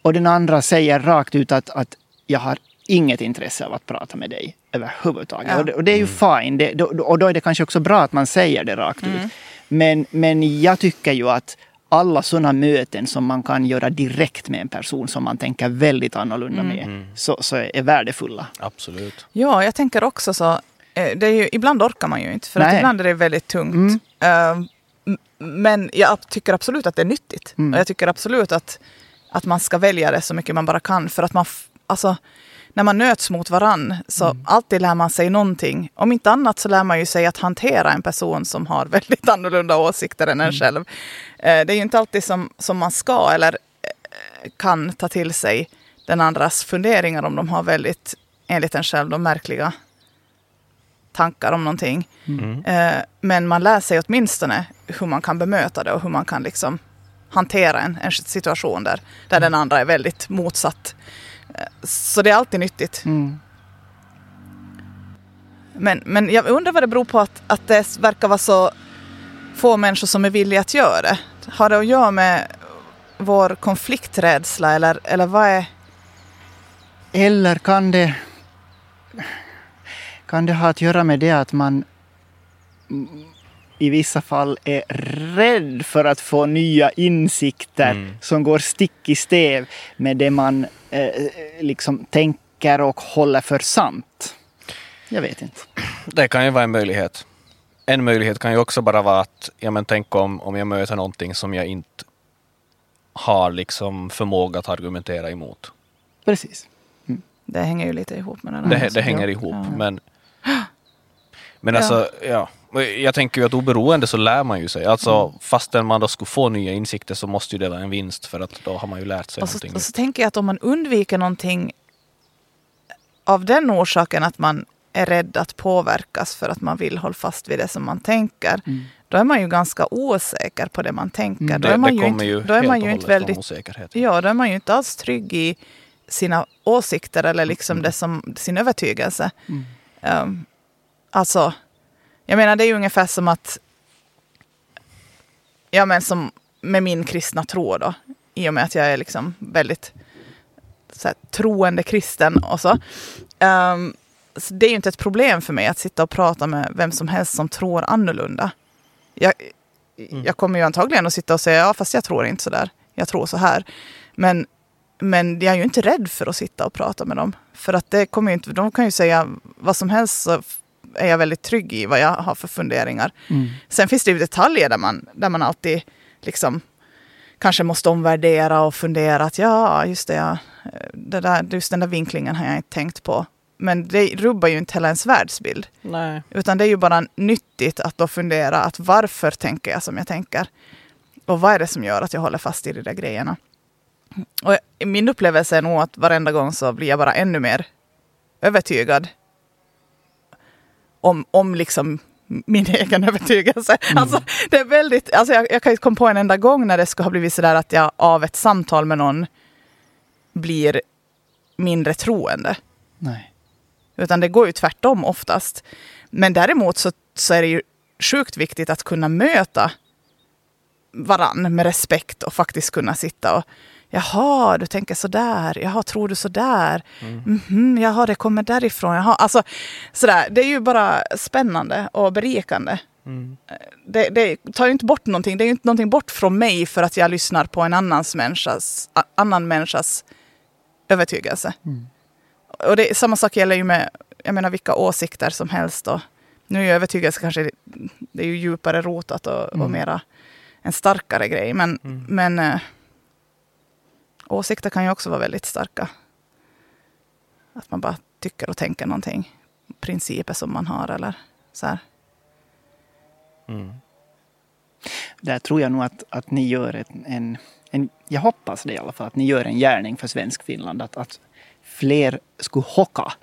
Och den andra säger rakt ut att, att jag har inget intresse av att prata med dig överhuvudtaget. Ja. Och, det, och det är ju mm. fine. Det, då, och då är det kanske också bra att man säger det rakt ut. Men, men jag tycker ju att alla sådana möten som man kan göra direkt med en person som man tänker väldigt annorlunda med, så, så är värdefulla. Absolut. Ja, jag tänker också så. eh, Det är ju, ibland orkar man ju inte, för att ibland är det väldigt tungt. Mm. M- Men jag tycker absolut att det är nyttigt. Mm. Och jag tycker absolut att, att man ska välja det så mycket man bara kan. För att man, alltså, när man möts mot varann så alltid lär man sig någonting. Om inte annat så lär man ju sig att hantera en person som har väldigt annorlunda åsikter än en själv. Eh, Det är ju inte alltid som, som man ska eller eh, kan ta till sig den andras funderingar om de har väldigt, enligt en själv, de märkliga tankar om någonting. Mm. Eh, Men man lär sig åtminstone hur man kan bemöta det och hur man kan liksom hantera en, en situation där, där den andra är väldigt motsatt. Så det är alltid nyttigt. Mm. Men, men jag undrar vad det beror på att, att det verkar vara så få människor som är villiga att göra det. Har det att göra med vår konflikträdsla eller, eller vad är... Eller kan det, kan det ha att göra med det att man i vissa fall är rädd för att få nya insikter Mm. som går stick i stäv med det man eh, liksom tänker och håller för sant. Jag vet inte. Det kan ju vara en möjlighet. En möjlighet kan ju också bara vara att, ja men tänk om, om jag möter någonting som jag inte har liksom förmåga att argumentera emot. Precis. Det hänger ju lite ihop med den Det, här. det hänger Ja. ihop. Ja. Men, men alltså, ja. Jag tänker ju att oberoende så lär man ju sig. Alltså Mm. fastän man då skulle få nya insikter så måste ju det vara en vinst för att då har man ju lärt sig Och så, någonting. och så tänker jag att om man undviker någonting av den orsaken att man är rädd att påverkas för att man vill hålla fast vid det som man tänker. Mm. Då är man ju ganska osäker på det man tänker. Mm. Då det, är man det ju kommer inte, ju då är helt man ju inte väldigt osäkerhet. Ja, då är man ju inte alls trygg i sina åsikter eller liksom Mm. det som, sin övertygelse. Mm. Um, alltså, jag menar det är ju ungefär som att, ja men som med min kristna tro då, i och med att jag är liksom väldigt så här, troende kristen och så. Um, så det är ju inte ett problem för mig att sitta och prata med vem som helst som tror annorlunda. Jag, jag kommer ju antagligen att sitta och säga, ja fast jag tror inte så där. Jag tror så här. Men, men jag är ju inte rädd för att sitta och prata med dem. För att det kommer ju inte, de kan ju säga vad som helst så är jag väldigt trygg i vad jag har för funderingar. Mm. Sen finns det ju detaljer där man, där man alltid liksom kanske måste omvärdera och fundera att ja, just det, ja, det där, just den där vinklingen har jag inte tänkt på. Men det rubbar ju inte hela ens världsbild. Nej. Utan det är ju bara nyttigt att då fundera att varför tänker jag som jag tänker? Och vad är det som gör att jag håller fast i de där grejerna? Och min upplevelse är nog att varenda gång så blir jag bara ännu mer övertygad om, om liksom min egen övertygelse. Alltså, det är väldigt, alltså jag, jag kan inte komma på en enda gång när det skulle ha blivit sådär att jag av ett samtal med någon blir mindre troende. Nej. Utan det går ju tvärtom oftast. Men däremot så, så är det ju sjukt viktigt att kunna möta varann med respekt och faktiskt kunna sitta och Jaha, du tänker sådär. Jaha, tror du sådär? Mm. Mhm, jaha, det kommer därifrån. Jaha, alltså sådär. Det är ju bara spännande och berikande. Mm. Det, det tar ju inte bort någonting. Det är ju inte någonting bort från mig för att jag lyssnar på en annans människas, annan människas övertygelse. Och det, samma sak gäller ju med jag menar, vilka åsikter som helst. Och nu är ju övertygelse kanske det är ju djupare rotat och, och Mm. mera en starkare grej. Men, Mm. men eh, åsikter kan ju också vara väldigt starka. Att man bara tycker och tänker någonting. Principer som man har eller så här. Mm. Där tror jag nog att, att ni gör ett, en, en... Jag hoppas det i alla fall, att ni gör en gärning för svensk Finland. Att, att fler skulle hocka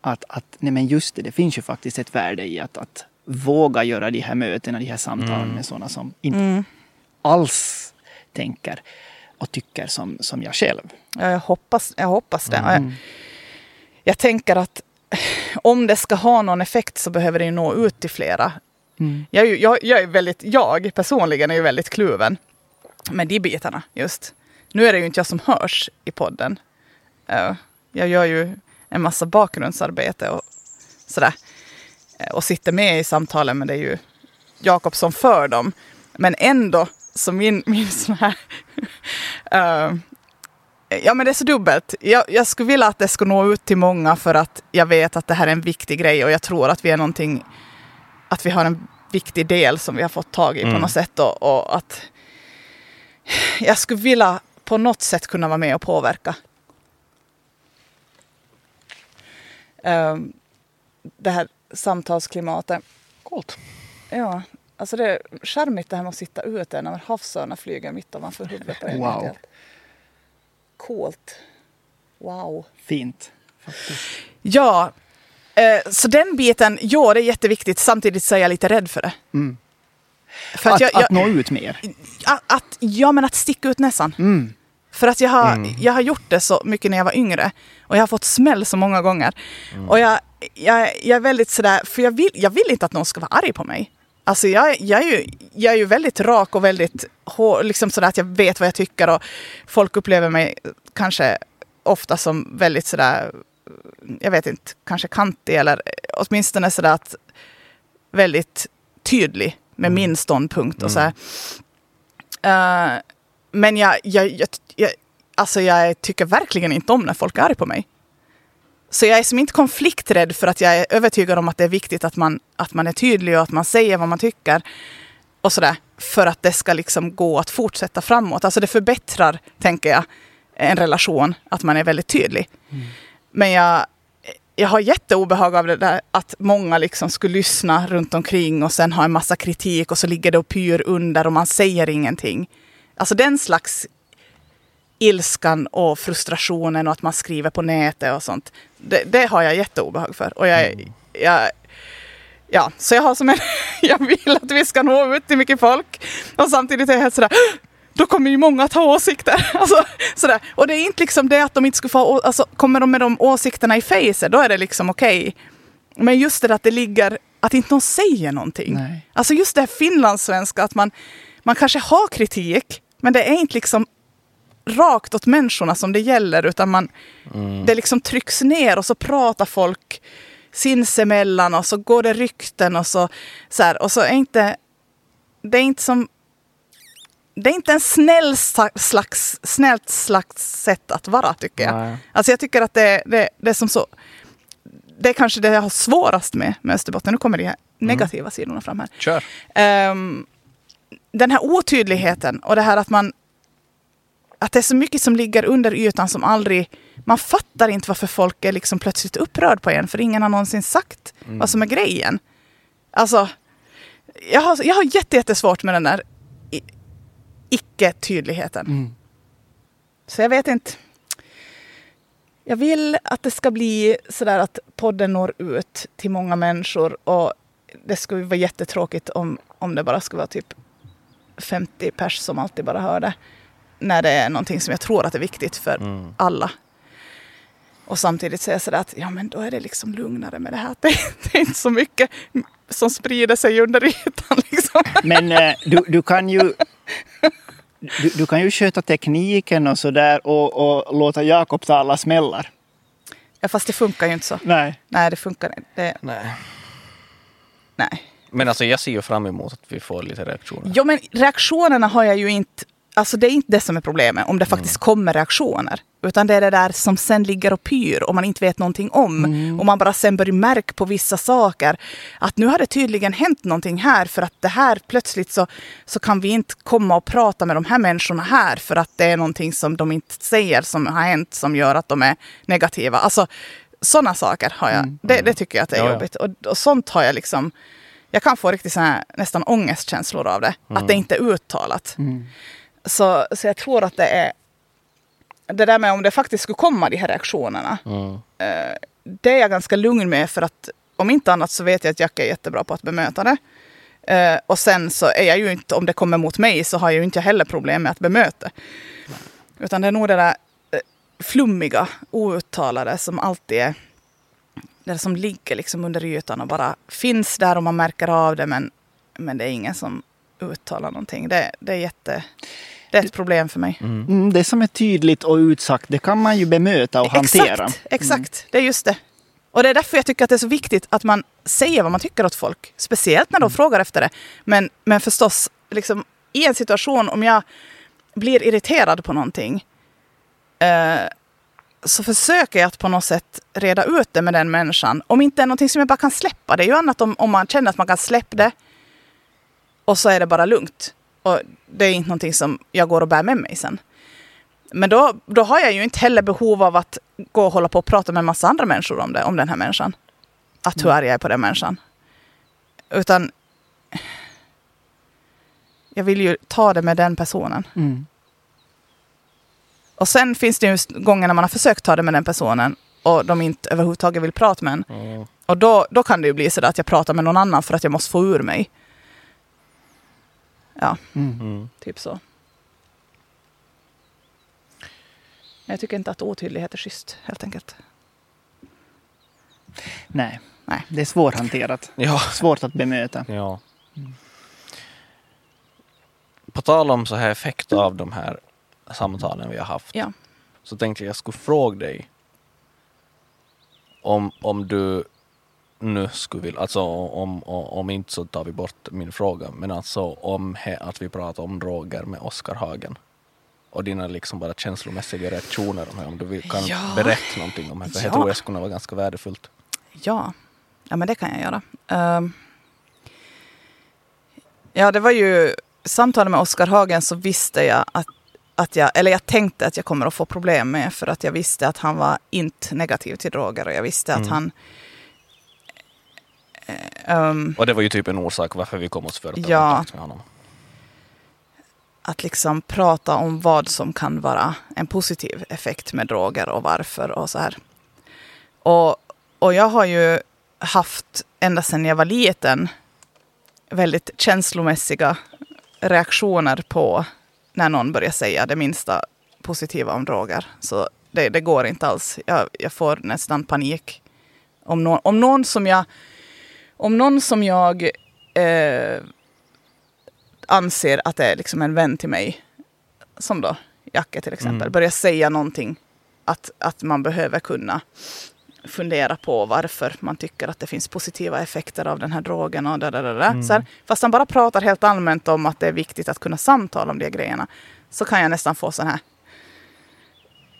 att, att nej men just det, det finns ju faktiskt ett värde i att, att våga göra de här mötena, de här samtalen Mm. med sådana som inte Mm. alls tänker och tycker som, som jag själv. Ja, jag hoppas, jag hoppas det. Mm. Jag, jag tänker att om det ska ha någon effekt så behöver det ju nå ut till flera. Mm. Jag, jag, jag är väldigt, jag personligen är ju väldigt kluven med de bitarna just. Nu är det ju inte jag som hörs i podden. Jag gör ju en massa bakgrundsarbete och sådär. Eh, och sitter med i samtalen men det är ju Jakob som för dem. Men ändå så min, min sån här... eh, ja men det är så dubbelt. Jag, jag skulle vilja att det ska nå ut till många för att jag vet att det här är en viktig grej och jag tror att vi är någonting, att vi har en viktig del som vi har fått tag i på Mm. något sätt och, och att jag skulle vilja på något sätt kunna vara med och påverka. Um, det här samtalsklimatet. Coolt. Ja, alltså det är charmigt det här med att sitta ute när havsörnar flyger mitt ovanför huvudet på en. Wow. Coolt. Wow. Fint. Faktiskt. Ja, eh, så den biten, ja det är jätteviktigt. Samtidigt så är jag lite rädd för det. Mm. För Att, att, jag, att jag, nå ut mer. att, att, ja men att sticka ut näsan. Mm. För att jag har, Mm. jag har gjort det så mycket när jag var yngre. Och jag har fått smäll så många gånger. Och jag, jag, jag är väldigt sådär, för jag vill, jag vill inte att någon ska vara arg på mig. Alltså jag, jag, är, ju, jag är ju väldigt rak och väldigt hår, liksom sådär att jag vet vad jag tycker. Och folk upplever mig kanske ofta som väldigt sådär, jag vet inte, kanske kantig eller åtminstone sådär att väldigt tydlig med min ståndpunkt och så här. Eh, men jag, jag, jag, jag, alltså jag tycker verkligen inte om när folk är arga på mig. Så jag är som inte konflikträdd för att jag är övertygad om att det är viktigt att man, att man är tydlig och att man säger vad man tycker. Och sådär. För att det ska liksom gå att fortsätta framåt. Alltså det förbättrar, tänker jag, en relation att man är väldigt tydlig. Men jag, jag har jätteobehag av det där att många liksom skulle lyssna runt omkring och sen ha en massa kritik och så ligger det och pyr under och man säger ingenting. Alltså den slags ilskan och frustrationen och att man skriver på nätet och sånt. Det, det har jag jätteobehag för. Och jag, jag, ja, så jag har som en, jag vill att vi ska nå ut till mycket folk. Och samtidigt är jag helt sådär, då kommer ju många att ha åsikter. Alltså, sådär. Och det är inte liksom det att de inte skulle få, alltså kommer de med de åsikterna i face, då är det liksom okej. Men just det att det ligger, att inte någon säger någonting. Nej. Alltså just det här finlandssvenska, att man, man kanske har kritik, men det är inte liksom rakt åt människorna som det gäller, utan man, det liksom trycks ner och så pratar folk sinsemellan och så går det rykten och så, så här, och så är inte, det är inte som, det är inte en snäll slags, snällt slags sätt att vara tycker jag. Nej. Alltså jag tycker att det, det, det är som så, det är kanske det jag har svårast med, med Österbotten. Nu kommer de här negativa sidorna fram här. Kör. Ehm, den här otydligheten och det här att man att det är så mycket som ligger under ytan som aldrig... Man fattar inte varför folk är liksom plötsligt upprörd på en för ingen har någonsin sagt vad som är grejen. Alltså, jag har, jag har jätte, jättesvårt med den där icke-tydligheten. Mm. Så jag vet inte. Jag vill att det ska bli sådär att podden når ut till många människor och det skulle vara jättetråkigt om, om det bara skulle vara typ 50 pers som alltid bara hör det. När det är någonting som jag tror att är viktigt för Mm. alla. Och samtidigt säga sådär att ja men då är det liksom lugnare med det här. Det, det är inte så mycket som sprider sig under ytan liksom. Men eh, du, du kan ju... Du, du kan ju sköta tekniken och sådär och, och låta Jakob ta alla smällar. Ja, fast det funkar ju inte så. Nej. Nej, det funkar inte. Det, Nej. nej. Men alltså jag ser ju fram emot att vi får lite reaktioner. Jo, men reaktionerna har jag ju inte... Alltså det är inte det som är problemet, om det faktiskt kommer reaktioner. Utan det är det där som sen ligger och pyr och man inte vet någonting om. Och man bara sen börjar märka på vissa saker att nu har det tydligen hänt någonting här för att det här plötsligt så, så kan vi inte komma och prata med de här människorna här för att det är någonting som de inte säger som har hänt som gör att de är negativa. Alltså sådana saker har jag. Det, det tycker jag att det är Ja, jobbigt. Och, och sånt har jag liksom... Jag kan få riktigt så här, nästan ångestkänslor av det. Att det inte är uttalat. Så, så jag tror att det är... Det där med om det faktiskt skulle komma de här reaktionerna. Mm. det är jag ganska lugn med för att om inte annat så vet jag att Jack är jättebra på att bemöta det. Eh, och sen så är jag ju inte, om det kommer mot mig så har jag ju inte heller problem med att bemöta. Utan det är nog det där eh, flummiga, outtalade som alltid är det som ligger liksom under ytan och bara finns där och man märker av det men, men det är ingen som uttalar någonting. Det, det är jätte... Det är ett problem för mig. Mm, det som är tydligt och utsagt, det kan man ju bemöta och hantera. Exakt, exakt. Det är just det. Och det är därför jag tycker att det är så viktigt att man säger vad man tycker åt folk. Speciellt när de frågar efter det. Men, men förstås, liksom, i en situation om jag blir irriterad på någonting eh, så försöker jag att på något sätt reda ut det med den människan. Om inte är någonting som jag bara kan släppa. Det är ju annat om, om man känner att man kan släppa det och så är det bara lugnt. Och det är inte någonting som jag går och bär med mig sen. Men då, då har jag ju inte heller behov av att gå och hålla på och prata med en massa andra människor om det, om den här människan. Att hur arg jag är på den människan. Utan jag vill ju ta det med den personen. Mm. Och sen finns det ju gånger när man har försökt ta det med den personen och de inte överhuvudtaget vill prata med en. Mm. Och då, då kan det ju bli så att jag pratar med någon annan för att jag måste få ur mig. Ja, Mm. Mm. typ så. Men jag tycker inte att otydlighet är schysst, helt enkelt. Nej. Nej. det är svårhanterat. Ja. Svårt att bemöta. ja. På tal om så här effekt av de här samtalen vi har haft. Ja. Så tänkte jag jag skulle fråga dig om, om du nu skulle vilja, alltså om, om, om inte så tar vi bort min fråga, men alltså om he, att vi pratar om droger med Oskar Hagen och dina liksom bara känslomässiga reaktioner om det, om du kan Ja. berätta någonting om det, för Ja. jag tror jag skulle vara ganska värdefullt. Ja, ja men det kan jag göra. Ehm, ja, det var ju samtalet med Oskar Hagen så visste jag att, att jag, eller jag tänkte att jag kommer att få problem med för att jag visste att han var inte negativ till droger och jag visste att Mm. han ehm, Och det var ju typ en orsak varför vi kom oss för att ta Ja. kontakt med honom. att liksom prata om vad som kan vara en positiv effekt med droger och varför och så här. Och, och jag har ju haft ända sedan jag var liten väldigt känslomässiga reaktioner på när någon börjar säga det minsta positiva om droger. Så det, det går inte alls. Jag, jag får nästan panik. Om, nå om någon som jag, om någon som jag eh, anser att det är liksom en vän till mig, som då Jacke till exempel, Mm. börjar säga någonting att, att man behöver kunna fundera på varför man tycker att det finns positiva effekter av den här drogen och da. Mm. Så här, fast han bara pratar helt allmänt om att det är viktigt att kunna samtala om de grejerna så kan jag nästan få sån här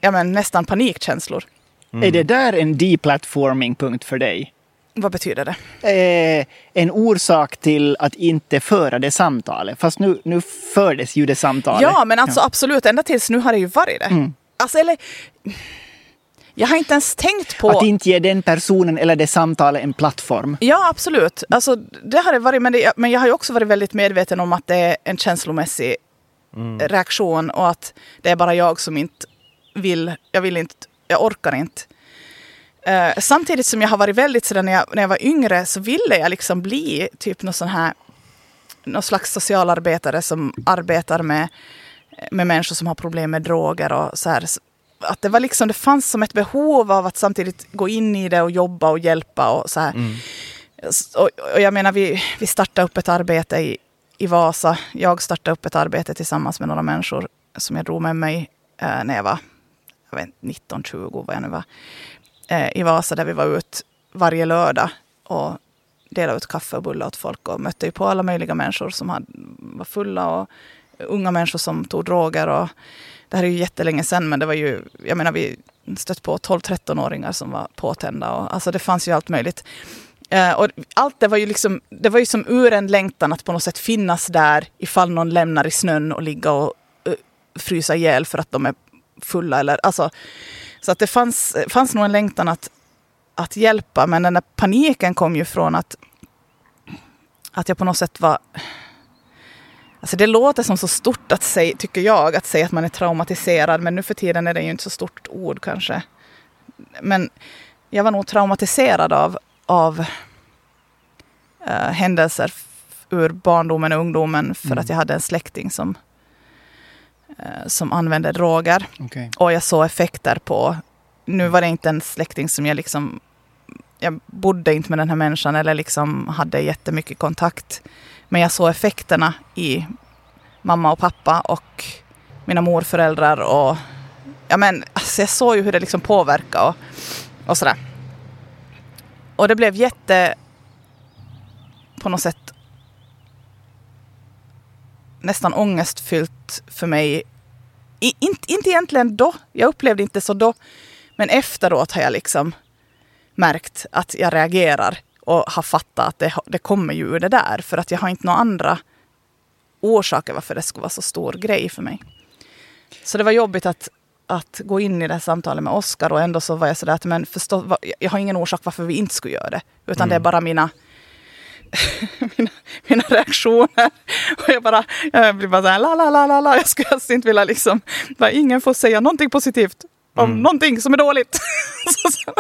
ja, men nästan panikkänslor. Är det där en deplatforming-punkt för dig? Vad betyder det? Eh, en orsak till att inte föra det samtalet? Fast nu, nu fördes ju det samtalet. Ja, men alltså absolut, ända tills nu har det ju varit det. Mm. Alltså, eller... Jag har inte ens tänkt på... Att inte ge den personen eller det samtalet en plattform. Ja, absolut. Alltså, det har det varit, men, det, men jag har ju också varit väldigt medveten om att det är en känslomässig Mm. reaktion och att det är bara jag som inte vill, jag vill inte, jag orkar inte. Eh, samtidigt som jag har varit väldigt sådär när jag, när jag var yngre så ville jag liksom bli typ någon sån här, någon slags socialarbetare som arbetar med, med människor som har problem med droger och så här. Att det var liksom, det fanns som ett behov av att samtidigt gå in i det och jobba och hjälpa och så här. Mm. Och, och jag menar, vi, vi startade upp ett arbete i, i Vasa. Jag startade upp ett arbete tillsammans med några människor som jag drog med mig eh, när jag var jag vet, 19-20, vad jag nu var. Eh, I Vasa där vi var ut varje lördag och delade ut kaffe och bullar åt folk och mötte ju på alla möjliga människor som hade, var fulla och unga människor som tog droger. Och, det här är ju jättelänge sedan, men det var ju, jag menar vi stött på 12-13-åringar som var påtända. Och, alltså det fanns ju allt möjligt. Eh, och allt det var ju liksom, det var ju som ur en längtan att på något sätt finnas där ifall någon lämnar i snön och ligga och uh, frysa ihjäl för att de är fulla. Eller, alltså, så att det fanns, fanns nog en längtan att, att hjälpa, men den där paniken kom ju från att, att jag på något sätt var... Alltså det låter som så stort att säga, tycker jag, att säga att man är traumatiserad, men nu för tiden är det ju inte så stort ord kanske. Men jag var nog traumatiserad av, av eh, händelser ur barndomen och ungdomen för Mm. att jag hade en släkting som, som använde droger. Okej. Och jag såg effekter på... Nu var det inte en släkting som jag liksom... Jag bodde inte med den här människan eller liksom hade jättemycket kontakt. Men jag såg effekterna i mamma och pappa och mina morföräldrar. Och, ja, men, alltså jag såg ju hur det liksom påverkade och, och sådär. Och det blev jätte... På något sätt nästan ångestfyllt för mig. I, inte, inte egentligen då, jag upplevde inte så då. Men efteråt har jag liksom märkt att jag reagerar och har fattat att det, det kommer ju ur det där. För att jag har inte några andra orsaker varför det skulle vara så stor grej för mig. Så det var jobbigt att, att gå in i det här samtalet med Oskar och ändå så var jag sådär att men förstå, jag har ingen orsak varför vi inte skulle göra det. Utan mm. det är bara mina, mina, mina reaktioner. Och jag bara, jag blir bara såhär la la la la la. Jag skulle helst inte vilja liksom, bara, ingen får säga någonting positivt om mm. någonting som är dåligt.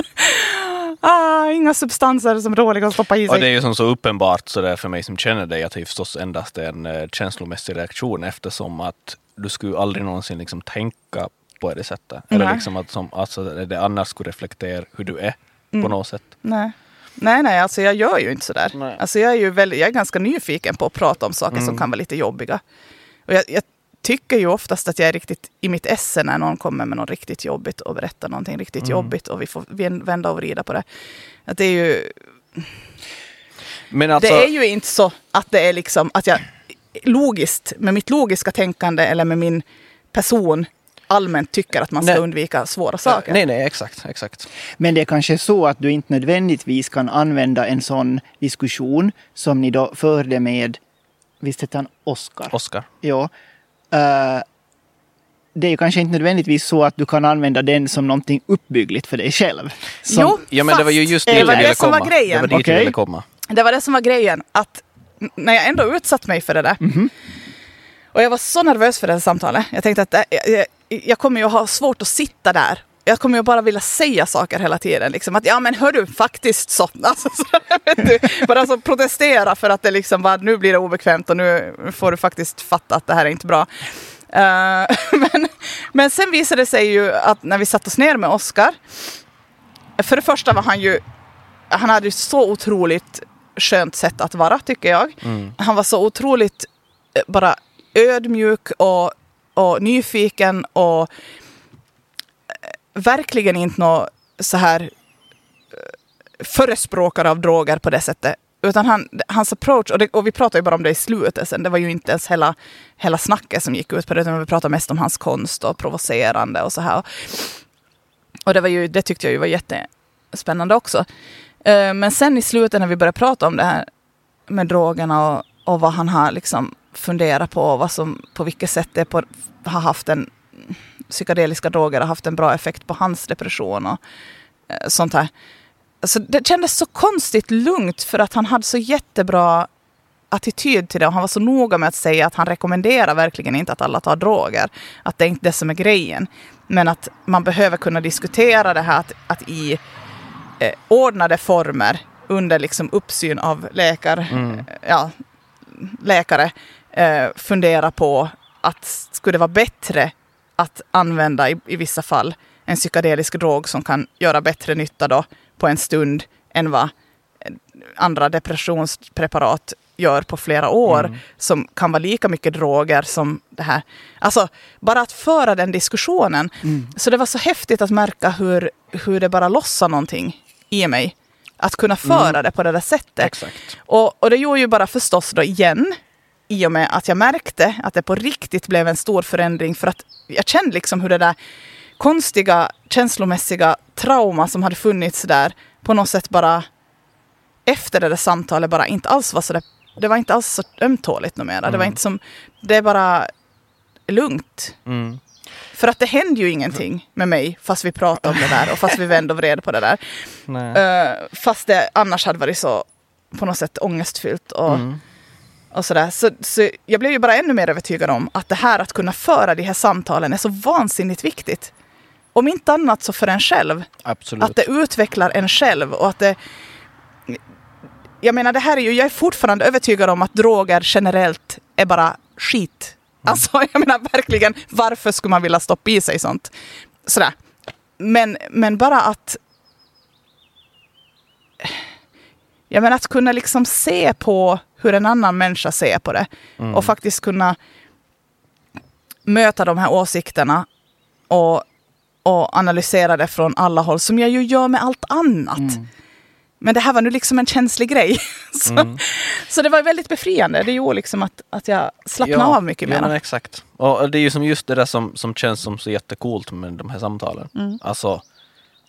ah, inga substanser som är dåliga att stoppa i sig. Och det är ju som så uppenbart så där för mig som känner dig att det är förstås endast en uh, känslomässig reaktion eftersom att du skulle aldrig någonsin liksom tänka på det sättet. Eller liksom att som, alltså, det annars skulle reflektera hur du är mm. på något sätt. Nej. Nej, nej, alltså jag gör ju inte sådär. Nej. Alltså jag är ju väldigt, jag är ganska nyfiken på att prata om saker mm. som kan vara lite jobbiga. Och jag, jag, tycker ju oftast att jag är riktigt i mitt esse när någon kommer med något riktigt jobbigt och berättar någonting riktigt mm. jobbigt och vi får vända och vrida på det. Att det är ju... Men alltså... Det är ju inte så att det är liksom att jag logiskt, med mitt logiska tänkande eller med min person allmänt tycker att man ska nej. undvika svåra saker. Nej, nej, exakt, exakt. Men det är kanske så att du inte nödvändigtvis kan använda en sån diskussion som ni då förde med, visst hette han Oskar? Oskar. Ja. Uh, det är ju kanske inte nödvändigtvis så att du kan använda den som någonting uppbyggligt för dig själv. Som, jo, ja, men det var ju just det, det var det som var grejen. Det var dit okay. ville komma. Det var det som var grejen. Att när jag ändå utsatt mig för det där. Mm -hmm. Och jag var så nervös för det här samtalet. Jag tänkte att det, jag, jag kommer ju ha svårt att sitta där jag kommer ju bara vilja säga saker hela tiden. Liksom, att ja men hör du, faktiskt så. Alltså, så du, bara alltså protestera för att det liksom bara, nu blir det obekvämt och nu får du faktiskt fatta att det här är inte bra. Uh, men, men sen visade det sig ju att när vi satt oss ner med Oscar. För det första var han ju, han hade ju så otroligt skönt sätt att vara tycker jag. Mm. Han var så otroligt eh, bara ödmjuk och, och nyfiken och eh, verkligen inte någon så här eh, förespråkare av droger på det sättet. Utan han, hans approach, och, det, och vi pratade ju bara om det i slutet sen, det var ju inte ens hela, hela snacket som gick ut på det, utan vi pratade mest om hans konst och provocerande och så här. Och det, var ju, det tyckte jag ju var jättespännande också. Eh, men sen i slutet när vi började prata om det här med drogerna och, och vad han har liksom funderat på, vad som, på vilket sätt det på, har haft en psykedeliska droger har haft en bra effekt på hans depression och eh, sånt här. Alltså, det kändes så konstigt lugnt för att han hade så jättebra attityd till det och han var så noga med att säga att han rekommenderar verkligen inte att alla tar droger. Att det är inte det som är grejen. Men att man behöver kunna diskutera det här att, att i eh, ordnade former under liksom uppsyn av läkar, mm. ja, läkare eh, fundera på att skulle det vara bättre att använda i, i vissa fall en psykedelisk drog som kan göra bättre nytta då på en stund än vad andra depressionspreparat gör på flera år mm. som kan vara lika mycket droger som det här. Alltså bara att föra den diskussionen. Mm. Så det var så häftigt att märka hur, hur det bara lossar någonting i mig. Att kunna föra mm. det på det där sättet. Exakt. Och, och det gjorde ju bara förstås då igen i och med att jag märkte att det på riktigt blev en stor förändring. För att jag kände liksom hur det där konstiga känslomässiga trauma som hade funnits där på något sätt bara efter det där samtalet bara inte alls var så där, det var inte alls så ömtåligt numera. Mm. Det var inte som, det är bara lugnt. Mm. För att det hände ju ingenting med mig fast vi pratade om det där och fast vi vände och vred på det där. Uh, fast det annars hade varit så på något sätt ångestfyllt och, mm. Och sådär. Så, så jag blev ju bara ännu mer övertygad om att det här att kunna föra de här samtalen är så vansinnigt viktigt. Om inte annat så för en själv. Absolut. Att det utvecklar en själv och att det jag menar, det här är ju, jag är fortfarande övertygad om att droger generellt är bara skit. Mm. Alltså, jag menar verkligen, varför skulle man vilja stoppa i sig sånt? Sådär. Men, men bara att... Jag menar att kunna liksom se på hur en annan människa ser på det. Mm. Och faktiskt kunna möta de här åsikterna och, och analysera det från alla håll, som jag ju gör med allt annat. Mm. Men det här var nu liksom en känslig grej. så, Mm. så det var väldigt befriande. Det gjorde liksom att, att jag slappnade av mycket ja, mer. men exakt. Och det är ju som just det där som, som känns som så jättecoolt med de här samtalen. Mm. Alltså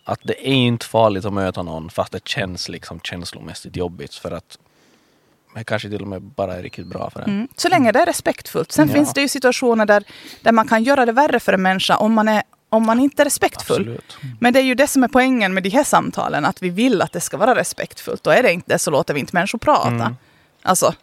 att det är inte farligt att möta någon fast det känns liksom känslomässigt jobbigt för att det kanske till och med bara är riktigt bra för en. Mm. Så länge det är respektfullt. Sen Ja. finns det ju situationer där, där man kan göra det värre för en människa om man, är, om man inte är respektfull. Absolut. Men det är ju det som är poängen med de här samtalen, att vi vill att det ska vara respektfullt. Och är det inte det så låter vi inte människor prata. Mm. Alltså,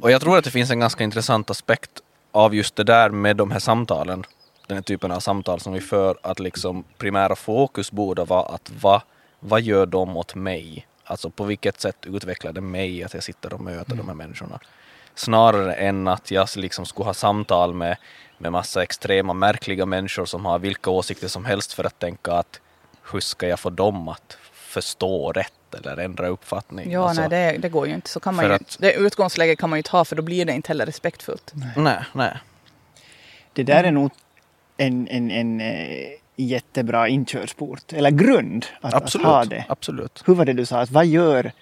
Och jag tror att det finns en ganska intressant aspekt av just det där med de här samtalen. Den här typen av samtal som vi för, att liksom primära fokus borde vara att vad, vad gör de åt mig? Alltså på vilket sätt utvecklar det mig att jag sitter och möter de här människorna? Snarare än att jag liksom skulle ha samtal med, med massa extrema märkliga människor som har vilka åsikter som helst för att tänka att hur ska jag få dem att förstå rätt eller ändra uppfattning? ja, alltså, nej, det, det går ju inte. Så kan man ju, att- det utgångsläget kan man ju inte ha, för då blir det inte heller respektfullt. Nej, nej. Det där är nog en, en, en eh, jättebra inkörsport, eller grund att, att Absolut. ha det. absolut. Hur var det du sa? Att vad gör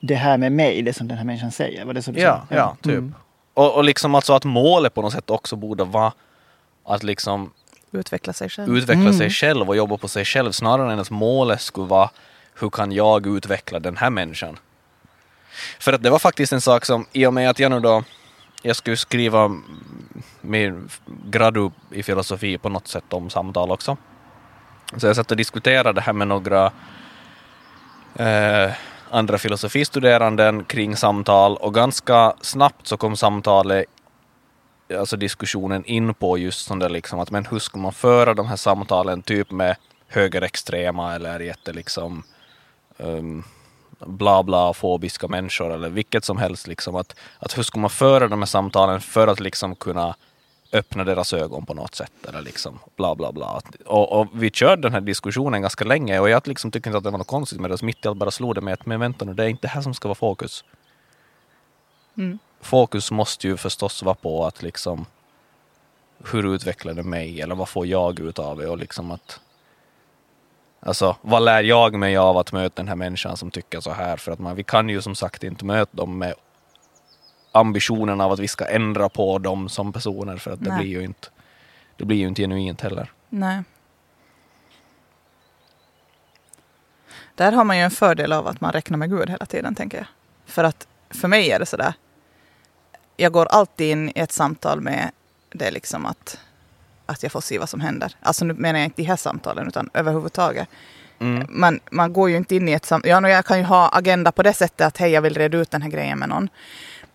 det här med mig, det som den här människan säger? Var det så du Ja, sa? ja, typ. Mm. Och, och liksom alltså att målet på något sätt också borde vara att liksom Utveckla sig själv. utveckla Mm. sig själv och jobba på sig själv snarare än att målet skulle vara hur kan jag utveckla den här människan? För att det var faktiskt en sak som, i och med att jag nu då, jag skulle skriva min gradu i filosofi på något sätt om samtal också. Så jag satt och diskuterade det här med några eh, andra filosofistuderanden kring samtal och ganska snabbt så kom samtalet, alltså diskussionen in på just sånt där liksom att men hur ska man föra de här samtalen typ med högerextrema eller jätte liksom um, bla bla fobiska människor eller vilket som helst liksom att, att hur ska man föra de här samtalen för att liksom kunna öppna deras ögon på något sätt eller liksom bla bla bla. Och, och vi körde den här diskussionen ganska länge och jag liksom tycker inte att det var något konstigt med det. Så mitt i allt bara slog det mig att men vänta nu, det är inte det här som ska vara fokus. Mm. Fokus måste ju förstås vara på att liksom hur utvecklar det mig eller vad får jag ut av det och liksom att Alltså, vad lär jag mig av att möta den här människan som tycker så här? För att man, vi kan ju som sagt inte möta dem med ambitionen av att vi ska ändra på dem som personer för att det blir ju inte det blir ju inte genuint heller. Nej. Där har man ju en fördel av att man räknar med Gud hela tiden, tänker jag. För att för mig är det sådär. Jag går alltid in i ett samtal med det liksom att, att jag får se vad som händer. Alltså nu menar jag inte de här samtalen, utan överhuvudtaget. Mm. Man, man går ju inte in i ett samtal. Ja, jag kan ju ha agenda på det sättet att hej, jag vill reda ut den här grejen med någon.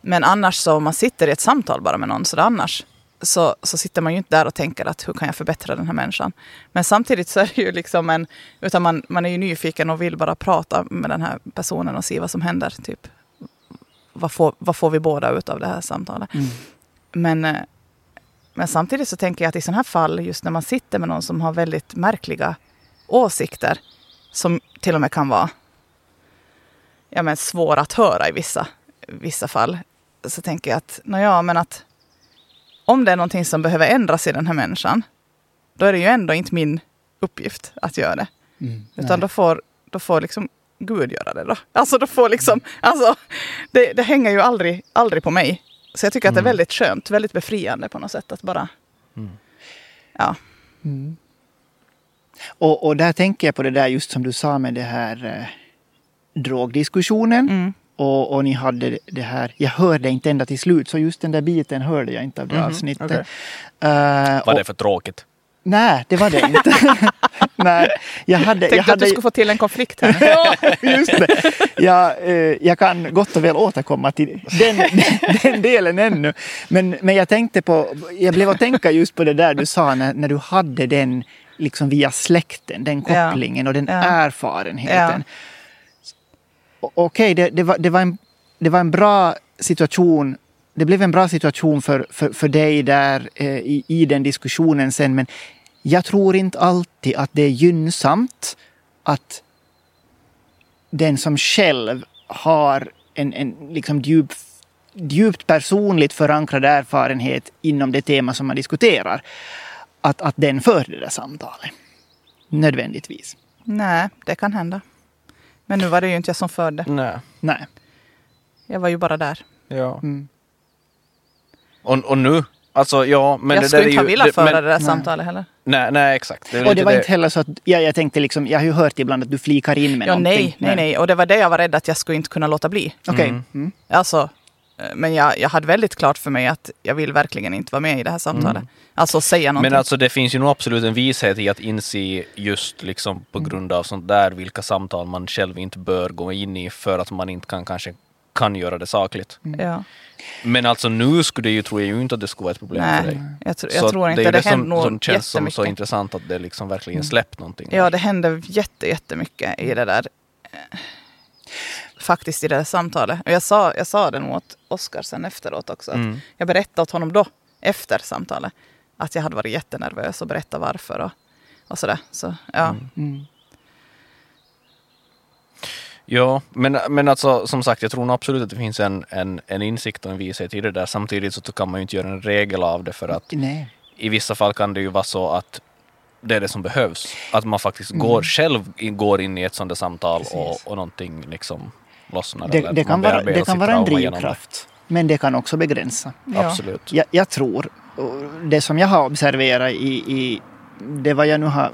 Men annars så om man sitter i ett samtal bara med någon, så annars så, så sitter man ju inte där och tänker att hur kan jag förbättra den här människan. Men samtidigt så är det ju liksom en, utan man, man är ju nyfiken och vill bara prata med den här personen och se vad som händer. Typ. Vad, får, vad får vi båda ut av det här samtalet? Mm. Men, eh, men samtidigt så tänker jag att i sådana här fall, just när man sitter med någon som har väldigt märkliga åsikter, som till och med kan vara ja, men svåra att höra i vissa, vissa fall, så tänker jag att, ja, men att om det är någonting som behöver ändras i den här människan, då är det ju ändå inte min uppgift att göra det. Mm. Utan Nej. då får, då får liksom Gud göra det då. Alltså, då får liksom, alltså det, det hänger ju aldrig, aldrig på mig. Så jag tycker att det är Mm. väldigt skönt, väldigt befriande på något sätt att bara... Mm. Ja. Mm. Och, och där tänker jag på det där just som du sa med det här eh, drogdiskussionen. Mm. Och, och ni hade det här, jag hörde inte ända till slut, så just den där biten hörde jag inte av det Mhm, avsnittet. okej. Eh, Var och- det för tråkigt? Nej, det var det inte. nej, jag hade... Tänkte jag att du hade skulle få till en konflikt här. Ja, just det. Jag, eh, jag kan gott och väl återkomma till den, den delen ännu. Men, men jag tänkte på, jag blev att tänka just på det där du sa när, när du hade den liksom via släkten, den Ja. kopplingen och den Ja. erfarenheten. O- Okej, det, det, var, det, var en, det var en bra situation. Det blev en bra situation för, för, för dig där eh, i, i den diskussionen sen. Men jag tror inte alltid att det är gynnsamt att den som själv har en, en liksom djup, djupt personligt förankrad erfarenhet inom det tema som man diskuterar, att, att den för det där samtalet. Nödvändigtvis. Nej, det kan hända. Men nu var det ju inte jag som förde. Nej. Nej. Jag var ju bara där. Ja. Mm. Och, och nu, alltså ja, men jag det skulle där är inte ha velat det- föra men- det där Nej. samtalet heller. Nej, nej, exakt. är Och det var inte heller så att, ja, jag tänkte liksom, jag har ju hört ibland att du flikar in med Ja, någonting. nej, nej, nej. Och det var det jag var rädd att jag skulle inte kunna låta bli. Okej. Mm. Mm. Alltså, men jag, jag hade väldigt klart för mig att jag vill verkligen inte vara med i det här samtalet. Alltså säga någonting. Men alltså det finns ju nog absolut en vishet i att inse just liksom på grund av sånt där vilka samtal man själv inte bör gå in i för att man inte kan kanske kan göra det sakligt. ja. Men alltså nu skulle det ju, tror jag ju inte att det skulle vara ett problem för Nej, dig. jag, tr- jag tror inte det. är Det det som, händer som känns som så intressant att det liksom verkligen släppt någonting. Ja, det hände jätte, jättemycket i det där. Faktiskt i det samtalet. Och jag sa, jag sa det nog åt Oskar sen efteråt också. Att Mm. Jag berättade åt honom då, efter samtalet, att jag hade varit jättenervös och berättat varför. Och, och sådär. Så, ja. Mm. Ja, men, men alltså som sagt, jag tror nog absolut att det finns en, en, en insikt och en vishet i det där. Samtidigt så kan man ju inte göra en regel av det för att Nej. i vissa fall kan det ju vara så att det är det som behövs. Att man faktiskt går själv in- går in i ett sånt där samtal och, och någonting liksom lossnar. Det, det kan vara, det kan vara en drivkraft. Men det kan också begränsa. Ja. Absolut. Jag, jag tror, det som jag har observerat i, i det vad jag nu har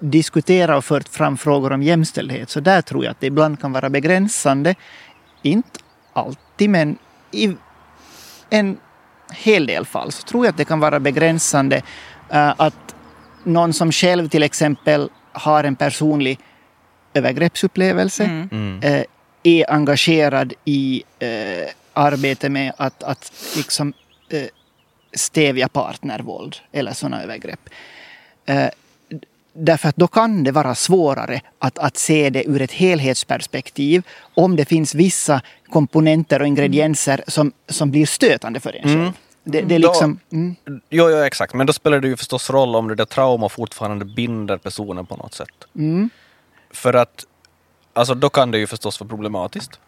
diskuterat och fört fram frågor om jämställdhet, så där tror jag att det ibland kan vara begränsande. Inte alltid, men i en hel del fall så tror jag att det kan vara begränsande eh, att någon som själv till exempel har en personlig övergreppsupplevelse Mm. Mm. eh, är engagerad i eh, arbete med att, att liksom, eh, stävja partnervåld eller sådana övergrepp. Eh, därför att då kan det vara svårare att, att se det ur ett helhetsperspektiv om det finns vissa komponenter och ingredienser som, som blir stötande för en själv. Mm. Det, det är Då- liksom... Mm, Jo, jo, exakt. Men då spelar det ju förstås roll om det där trauma fortfarande binder personen på något sätt. mm, För att, alltså då kan det ju förstås vara problematiskt.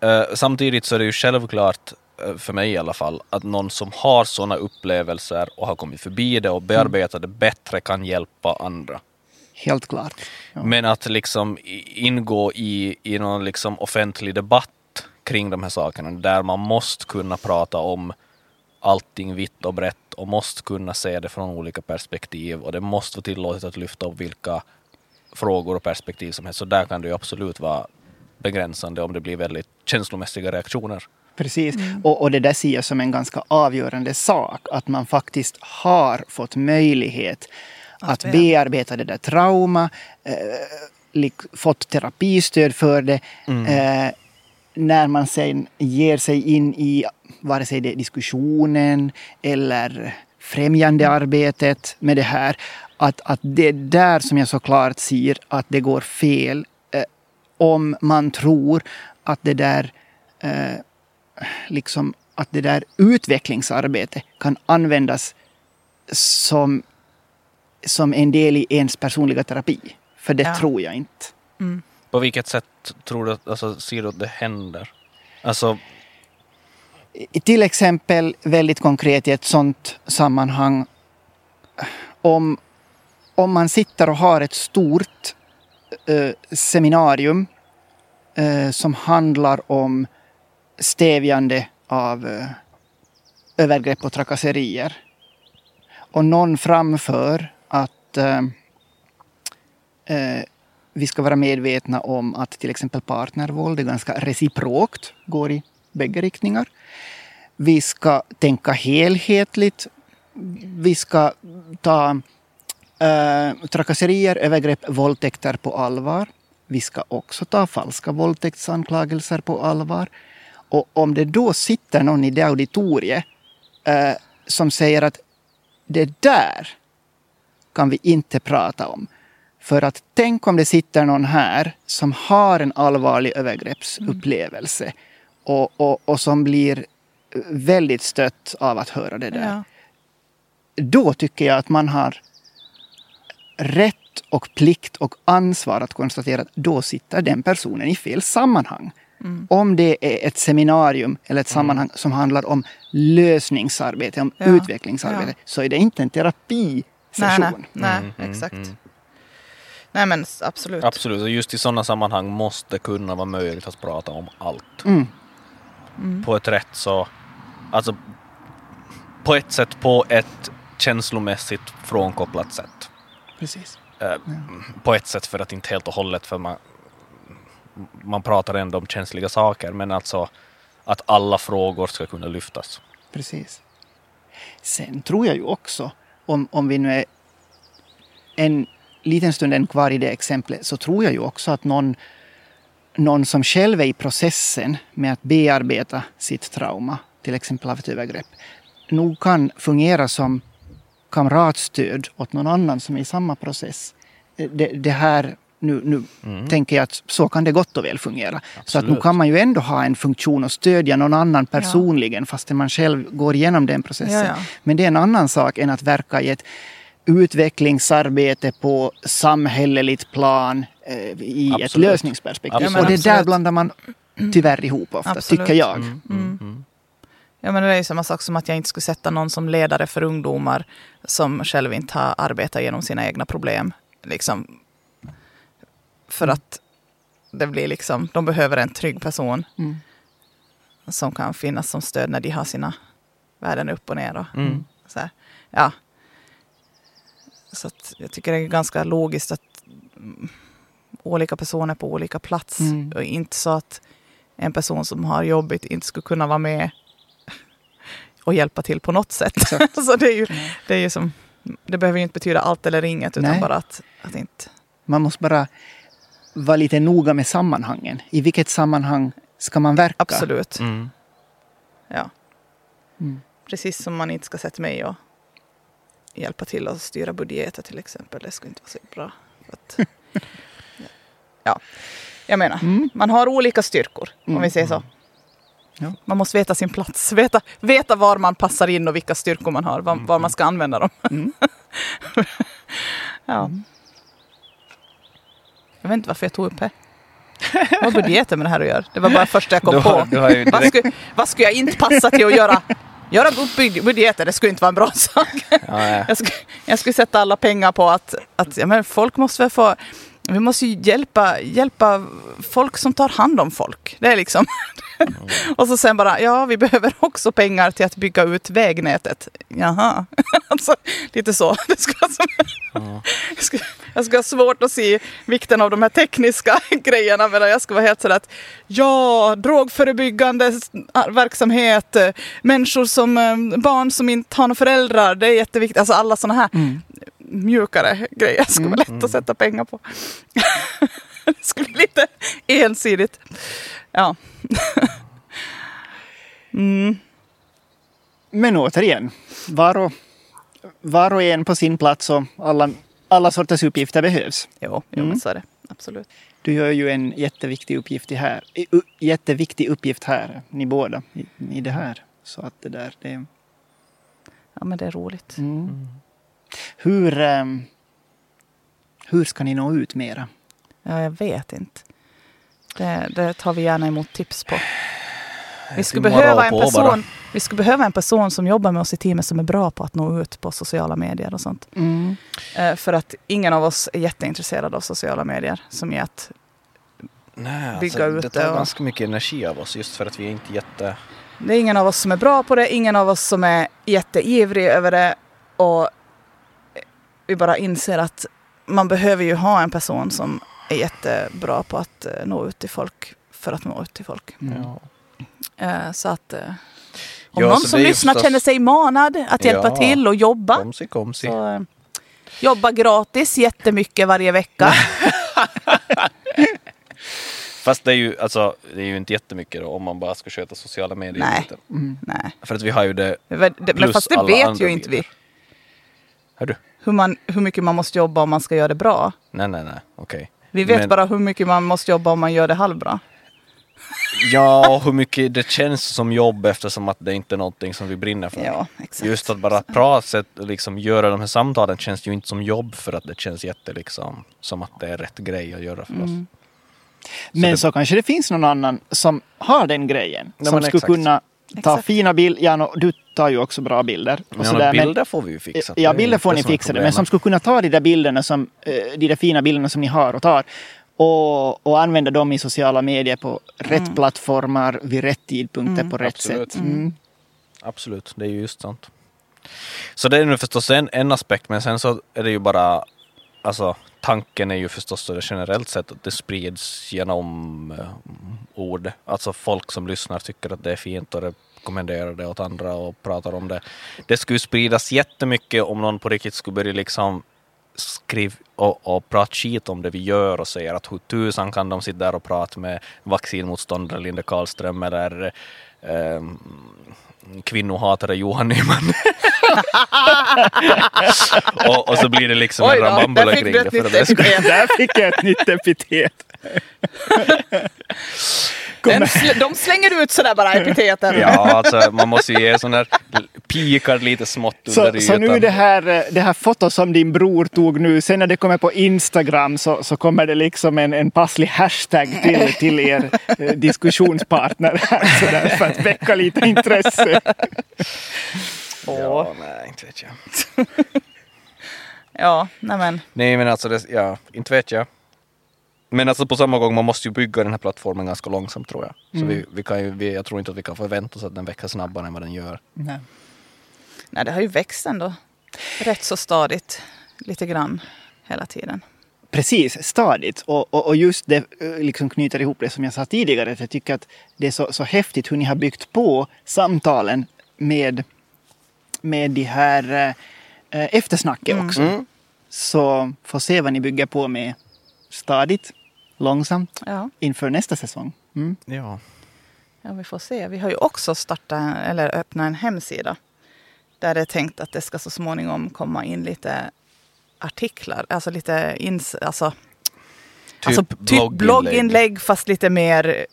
Eh, samtidigt så är det ju självklart, eh, för mig i alla fall, att någon som har sådana upplevelser och har kommit förbi det och bearbetat det bättre kan hjälpa andra. helt klart. Ja. Men att liksom ingå i, i någon liksom offentlig debatt kring de här sakerna där man måste kunna prata om allting vitt och brett och måste kunna se det från olika perspektiv och det måste vara tillåtet att lyfta upp vilka frågor och perspektiv som helst. Så där kan det ju absolut vara begränsande om det blir väldigt känslomässiga reaktioner. Precis. Och, och det där ser jag som en ganska avgörande sak. Att man faktiskt har fått möjlighet att, bearbeta. det där trauma, eh, lik- fått terapistöd för det. Eh, när man sen ger sig in i vare sig det är diskussionen eller främjande arbetet med det här. Att, att det är där som jag så klart ser att det går fel eh, om man tror att det där eh, liksom att det där utvecklingsarbetet kan användas som, som en del i ens personliga terapi. För det Ja. tror jag inte. På vilket sätt tror du, att- alltså, ser du att det händer? Alltså, till exempel väldigt konkret i ett sånt sammanhang om, om man sitter och har ett stort eh, seminarium eh, som handlar om stävjande av eh, övergrepp och trakasserier. Och någon framför att eh, eh, vi ska vara medvetna om att till exempel partnervåld är ganska reciprokt, går i bägge riktningar. Vi ska tänka helhetligt. Vi ska ta eh, trakasserier, övergrepp, våldtäkter på allvar. Vi ska också ta falska våldtäktsanklagelser på allvar. Och om det då sitter någon i det auditoriet eh, som säger att det där kan vi inte prata om. För att tänk om det sitter någon här som har en allvarlig övergreppsupplevelse och, och, och som blir väldigt stött av att höra det där. Ja. Då tycker jag att man har rätt och plikt och ansvar att konstatera att då sitter den personen i fel sammanhang. Om det är ett seminarium eller ett sammanhang som handlar om lösningsarbete, om Ja, utvecklingsarbete, ja. så är det inte en terapisession. Nej, nej, nej Mm, mm, exakt. mm. Nej men absolut. Absolut, och just i sådana sammanhang måste det kunna vara möjligt att prata om allt. Mm. På ett rätt så, alltså på ett sätt på ett känslomässigt frånkopplat sätt. Precis. Eh, På ett sätt för att inte helt och hållet för man, man pratar ändå om känsliga saker men alltså att alla frågor ska kunna lyftas. Precis. Sen tror jag ju också, om, om vi nu är en liten stund än kvar i det exemplet, så tror jag ju också att någon, någon som själv är i processen med att bearbeta sitt trauma, till exempel av ett övergrepp, nog kan fungera som kamratstöd åt någon annan som är i samma process. Det, det här, nu, nu tänker jag att så kan det gott och väl fungera. Så att nu Absolut. kan man ju ändå ha en funktion och stödja någon annan personligen fastän man själv går igenom den processen. Ja, ja. Men det är en annan sak än att verka i ett utvecklingsarbete på samhälleligt plan eh, i ett Absolut. lösningsperspektiv. Ja, men och det där absolut. blandar man tyvärr ihop ofta, Absolut. tycker jag. Mm. Ja men det är ju samma sak som att jag inte skulle sätta någon som ledare för ungdomar som själv inte har arbetat genom sina egna problem. Liksom. För att det blir liksom, de behöver en trygg person Mm. som kan finnas som stöd när de har sina värden upp och ner. Och, Mm. så här. Ja. Så att jag tycker det är ganska logiskt att olika personer på olika plats Mm. och inte så att en person som har jobbigt inte skulle kunna vara med och hjälpa till på något sätt. så det är ju, det är ju som, det behöver ju inte betyda allt eller inget utan Nej. bara att, att inte... Man måste bara vara lite noga med sammanhangen. I vilket sammanhang ska man verka? Absolut. Mm. Ja. Mm. Precis som man inte ska sätta mig och hjälpa till att styra budgeter till exempel. Det skulle inte vara så bra. Att, ja, jag menar, Mm. man har olika styrkor om Mm. vi säger så. Ja. Man måste veta sin plats, veta, veta var man passar in och vilka styrkor man har, var, var man ska använda dem. Mm. ja. Jag vet inte varför jag tog upp det. Vad har budgeten med det här att göra? Det var bara första jag kom har- på. du har ju vad, skulle, vad skulle jag inte passa till att göra? Göra budgeter, det skulle inte vara en bra sak. Ja, ja. Jag skulle, jag skulle sätta alla pengar på att, att ja, men folk måste väl få... Vi måste ju hjälpa, hjälpa folk som tar hand om folk. Det är liksom... och så sen bara, ja vi behöver också pengar till att bygga ut vägnätet. Jaha. alltså, lite så. Det skulle, alltså, jag, skulle, jag skulle ha svårt att se vikten av de här tekniska grejerna. Men jag skulle vara helt sådär att ja, drogförebyggande verksamhet, eh, människor som, eh, barn som inte har några föräldrar, det är jätteviktigt. Alltså alla sådana här Mm. Mjukare grejer skulle vara lätt att sätta pengar på. det skulle bli lite ensidigt. Ja. mm. Men återigen, var och, var och en på sin plats och alla, alla sorters uppgifter behövs. Jo, jo Mm. men så är det. Absolut. Du gör ju en jätteviktig uppgift i här. Jätteviktig uppgift här, ni båda, i, i det här. Så att det där, det... Ja, men det är roligt. Mm. Hur, ehm, hur ska ni nå ut mera? Ja, jag vet inte. Det, det tar vi gärna emot tips på. Vi skulle, behöva en person, vi skulle behöva en person som jobbar med oss i teamet som är bra på att nå ut på sociala medier och sånt. Mm. Eh, För att ingen av oss är jätteintresserade av sociala medier som är att Nej, Bygga alltså, ut det det tar och- ganska mycket energi av oss just för att vi är inte jätte... Det är ingen av oss som är bra på det, ingen av oss som är jätteivrig över det. Och vi bara inser att man behöver ju ha en person som är jättebra på att eh, nå ut till folk för att nå ut till folk. Mm. Ja. Eh, Så att eh, om Ja, någon som lyssnar förstås- känner sig manad att hjälpa Ja. till och jobba. Komsi, komsi. Så, jobba gratis jättemycket varje vecka. Fast det är ju alltså, det är ju inte jättemycket då, om man bara ska sköta sociala medier. Nej. Mm. Nej, För att vi har ju det... det, det, men fast det vet ju inte vi. Hör du? Hur, man, hur mycket man måste jobba om man ska göra det bra. Nej, nej, nej. Okej. Vi vet Men- bara hur mycket man måste jobba om man gör det halvbra. Ja, och hur mycket det känns som jobb eftersom att det inte är någonting som vi brinner för. Ja, exakt. Just att bara prata, liksom göra de här samtalen känns ju inte som jobb för att det känns jätte liksom som att det är rätt grej att göra för oss. Mm. Men det- så kanske det finns någon annan som har den grejen. Ja, som skulle exakt. kunna Ta Exakt. fina bilder. Ja, no, du tar ju också bra bilder. Och Ja, sådär, men- bilder får vi ju fixa. Ja, bilder får ni fixa. Men som skulle kunna ta de där bilderna, som, eh, de där fina bilderna som ni har och tar och, och använda dem i sociala medier på rätt plattformar vid rätt tidpunkter på rätt Absolut. sätt. Mm. Absolut, det är ju just sånt. Så det är nu förstås en, en aspekt, men sen så är det ju bara, alltså tanken är ju förstås så det generellt sett att det sprids genom eh, ord. Alltså folk som lyssnar tycker att det är fint och rekommenderar det åt andra och pratar om det. Det skulle spridas jättemycket om någon på riktigt skulle börja liksom skriv och, och prata skit om det vi gör och säger att hur tusan kan de sitta där och prata med vaccinmotståndare Linda Karlström eller eh, kvinnohatare Johan Nyman. och, och så blir det liksom Oj en rambambula kring det. För det epitet. Där fick jag ett nytt epitet. Den de slänger ut sådär bara epiteten. Ja, alltså man måste ju ge sån där pikar lite smått under Så, ytan. så nu det här, eh, det här fotot som din bror tog nu, sen när det kommer på Instagram så, så kommer det liksom en, en passlig hashtag till, till er eh, diskussionspartner här, så där, för att väcka lite intresse. Ja, nej, inte vet jag. Ja, nej men. Nej men alltså, det, ja, inte vet jag. Men alltså på samma gång, man måste ju bygga den här plattformen ganska långsamt tror jag. Så Mm. vi, vi kan ju, vi, jag tror inte att vi kan förvänta oss att den växer snabbare än vad den gör. Nej. Nej, det har ju växt ändå. Rätt så stadigt. Lite grann. Hela tiden. Precis, stadigt. Och, och, och just det eh, liksom knyter ihop det som jag sa tidigare. Att jag tycker att det är så, så häftigt hur ni har byggt på samtalen med, med de här eh, eh, eftersnacket också. Mm. Så får se vad ni bygger på med stadigt, långsamt Ja, inför nästa säsong. Mm. Ja. ja, vi får se. Vi har ju också startat, eller öppnat en hemsida. Där det är tänkt att det ska så småningom komma in lite artiklar. Alltså lite ins, alltså, Typ, alltså, typ blogginlägg fast lite mer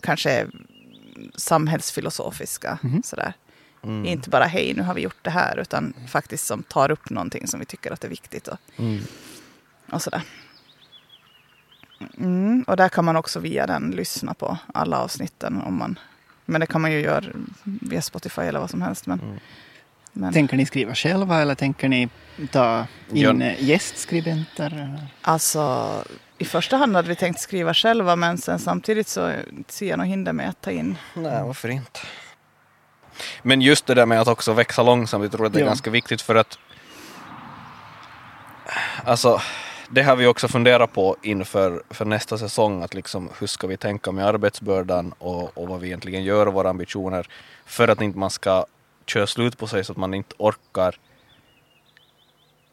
kanske samhällsfilosofiska. Sådär. Mm. Inte bara hej, nu har vi gjort det här, utan faktiskt som tar upp någonting som vi tycker att är viktigt. Och, Mm. och sådär. Mm, och där kan man också via den lyssna på alla avsnitten. Om man, men det kan man ju göra via Spotify eller vad som helst. Men, Mm. Men Tänker ni skriva själva eller tänker ni ta in Ja. gästskribenter? alltså, i första hand hade vi tänkt skriva själva, men sen samtidigt så ser jag nog hinder med att ta in. Nej, varför inte? Men just det där med att också växa långsamt, jag tror att det är Ja. ganska viktigt för att Alltså, det har vi också funderat på inför för nästa säsong, att liksom hur ska vi tänka med arbetsbördan och, och vad vi egentligen gör och våra ambitioner för att inte man ska köra slut på sig så att man inte orkar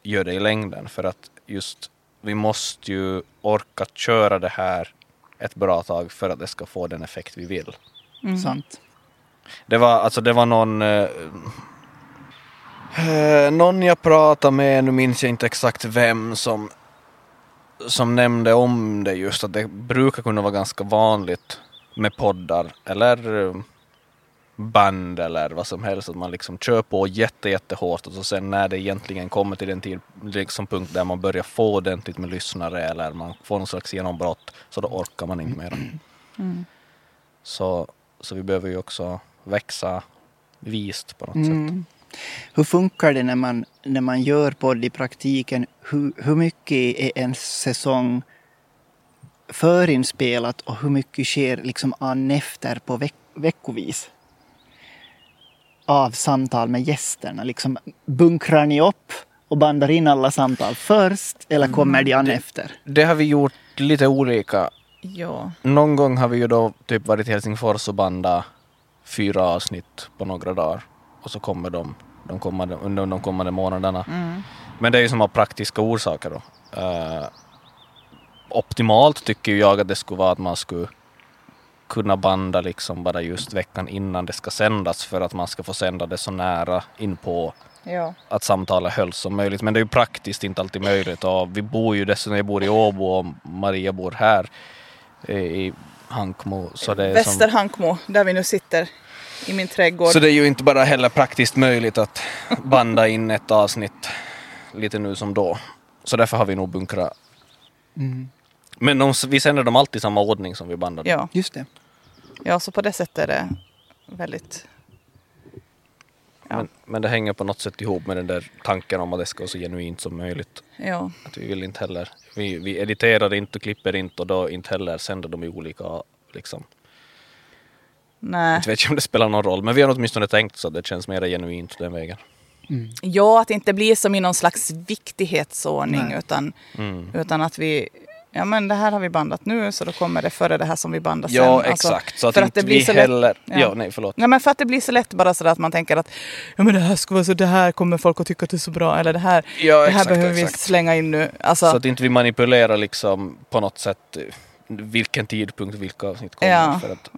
göra det i längden. För att just vi måste ju orka köra det här ett bra tag för att det ska få den effekt vi vill. Sant. Det var, alltså det var någon... Eh, eh, någon jag pratade med, nu minns jag inte exakt vem, som, som nämnde om det just att det brukar kunna vara ganska vanligt med poddar eller eh, band eller vad som helst, att man liksom kör på jätte, jättehårt och så sen när det egentligen kommer till den tid, liksom punkt där man börjar få ordentligt med lyssnare eller man får någon slags genombrott, så då orkar man inte mer. Så, så vi behöver ju också växa vist på något sätt. Mm. Hur funkar det när man, när man gör podd i praktiken? Hur, hur mycket är en säsong förinspelat och hur mycket sker liksom an efter på veck, veckovis? Av samtal med gästerna. Liksom, bunkrar ni upp och bandar in alla samtal först eller kommer de an efter? Det har vi gjort lite olika. Ja, Någon gång har vi ju då typ varit i Helsingfors och bandat fyra avsnitt på några dagar. Och så kommer de, de kommande, under de kommande månaderna. Men det är ju som av praktiska orsaker då. Eh, optimalt tycker jag att det skulle vara att man skulle kunna banda liksom bara just veckan innan det ska sändas för att man ska få sända det så nära in på ja. att samtalet hölls som möjligt. Men det är ju praktiskt inte alltid möjligt. Och vi bor ju dessutom, jag bor i Åbo och Maria bor här eh, i Hankmo. Så det, är som, Västerhankmo, där vi nu sitter i min trädgård. så det är ju inte bara heller praktiskt möjligt att banda in ett avsnitt lite nu som då. Så därför har vi nog bunkrat. Men de, vi sänder dem alltid i samma ordning som vi bandade. ja. Just det. Ja, så på det sättet är det väldigt Ja. Men, men det hänger på något sätt ihop med den där tanken om att det ska vara så genuint som möjligt. Ja. Att vi vill inte heller, vi, vi editerar inte och klipper inte och då inte heller sänder de i olika liksom. Nej. Inte vet jag om det spelar någon roll men vi har åtminstone tänkt så att det känns mer genuint den vägen. Ja, att det inte blir som i någon slags viktighetsordning Nej. utan, Mm. utan att vi Ja men det här har vi bandat nu så då kommer det före det här som vi bandar sen. Ja Alltså, exakt, så att för inte det blir vi så lätt- heller... ja. Ja. nej förlåt. Nej men för att det blir så lätt bara sådär att man tänker att ja men det här ska vara så, det här kommer folk att tycka att det är så bra eller det här, Ja det här exakt, behöver vi exakt. slänga in nu. Alltså, Så att inte vi manipulerar liksom på något sätt eh, vilken tidpunkt vilka avsnitt kommer. För att,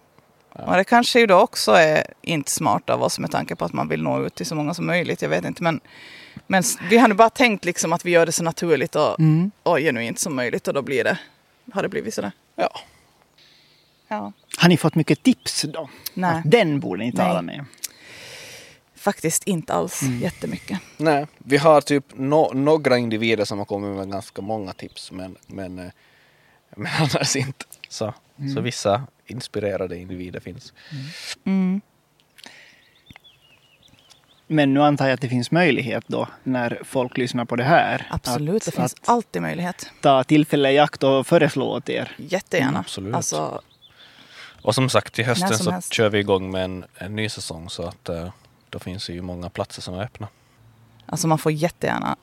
Och det kanske ju då också är inte smart av oss med tanke på att man vill nå ut till så många som möjligt. Jag vet inte men, men vi har nu bara tänkt liksom att vi gör det så naturligt och, Mm. och genuint som möjligt och då blir det, har det blivit sådär. ja. Ja. Har ni fått mycket tips då? Nej, Att den borde ni tala Nej. med. faktiskt inte alls jättemycket. Nej, vi har typ no, några individer som har kommit med ganska många tips men, men, eh, men annars inte. Så, så vissa inspirerade individer finns. Mm. Men nu antar jag att det finns möjlighet då när folk lyssnar på det här. Absolut, att, det finns alltid möjlighet. ta tillfälle i akt och föreslå åt er. Jättegärna. Mm, absolut. Alltså, Och som sagt till hösten så helst. kör vi igång med en, en ny säsong så att eh, då finns det ju många platser som är öppna. alltså man får jättegärna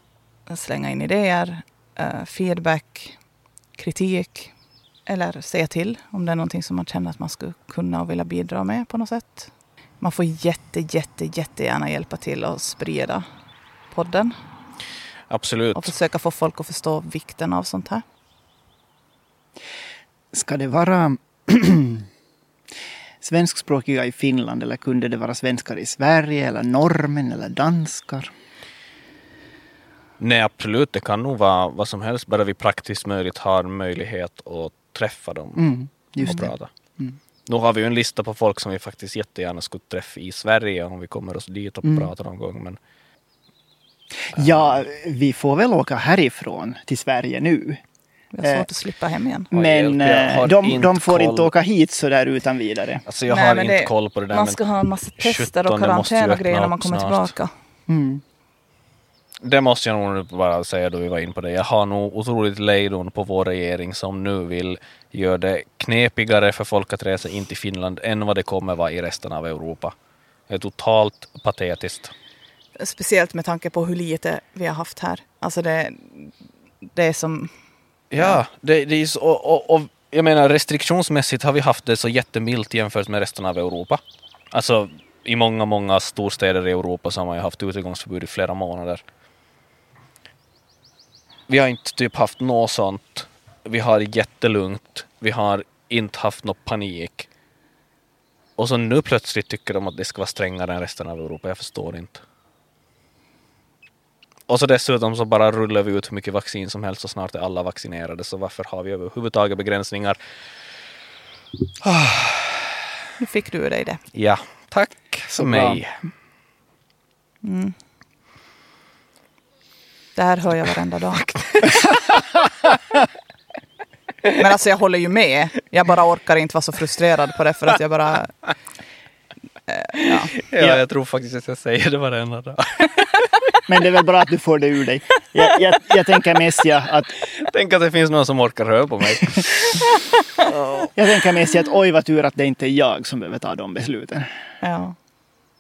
slänga in idéer, eh, feedback, kritik eller säga till om det är någonting som man känner att man skulle kunna och vilja bidra med på något sätt. Man får jätte, jätte, jättegärna hjälpa till att sprida podden Absolut. och försöka få folk att förstå vikten av sånt här. Ska det vara svenskspråkiga i Finland eller kunde det vara svenskar i Sverige eller norrmän eller danskar? Nej absolut, det kan nog vara vad som helst bara vi praktiskt möjligt har möjlighet att träffa dem Mm, och just det. prata. Mm. Nu har vi ju en lista på folk som vi faktiskt jättegärna skulle träffa i Sverige om vi kommer oss dit och Mm. pratar någon gång. Men Ja, vi får väl åka härifrån till Sverige nu. Vi har svårt Eh, att slippa hem igen. Men eh, de, de får koll. inte åka hit så där utan vidare. alltså jag Nej, har inte det- koll på det där. Man men ska ha en massa tester 17 och karantän och grejer när man kommer snart. tillbaka. Mm. Det måste jag nog bara säga då vi var in på det. Jag har nog otroligt lejdon på vår regering som nu vill göra det knepigare för folk att resa in till Finland än vad det kommer vara i resten av Europa. Det är totalt patetiskt. Speciellt med tanke på hur lite vi har haft här. Alltså det, det är som... Ja, det, det är så, och, och, och jag menar restriktionsmässigt har vi haft det så jättemilt jämfört med resten av Europa. Alltså i många, många storstäder i Europa så har man ju haft utegångsförbud i flera månader. Vi har inte typ haft något sånt. Vi har jättelugnt. Vi har inte haft någon panik. Och så nu plötsligt tycker de att det ska vara strängare än resten av Europa. Jag förstår inte. Och så dessutom så bara rullar vi ut hur mycket vaccin som helst och snart är alla vaccinerade. Så varför har vi överhuvudtaget begränsningar? Nu fick du dig det. Ja, tack för Så mig. Mm. Det här hör jag varenda dag. Men alltså jag håller ju med. Jag bara orkar inte vara så frustrerad på det för att jag bara... Eh, ja. Ja, Ja. jag tror faktiskt att jag säger det varenda dag. Men det är väl bra att du får det ur dig. Jag, jag, jag tänker mest ja, att, Tänk att det finns någon som orkar höra på mig. jag tänker mest ja, att oj vad tur att det inte är jag som behöver ta de besluten. ja.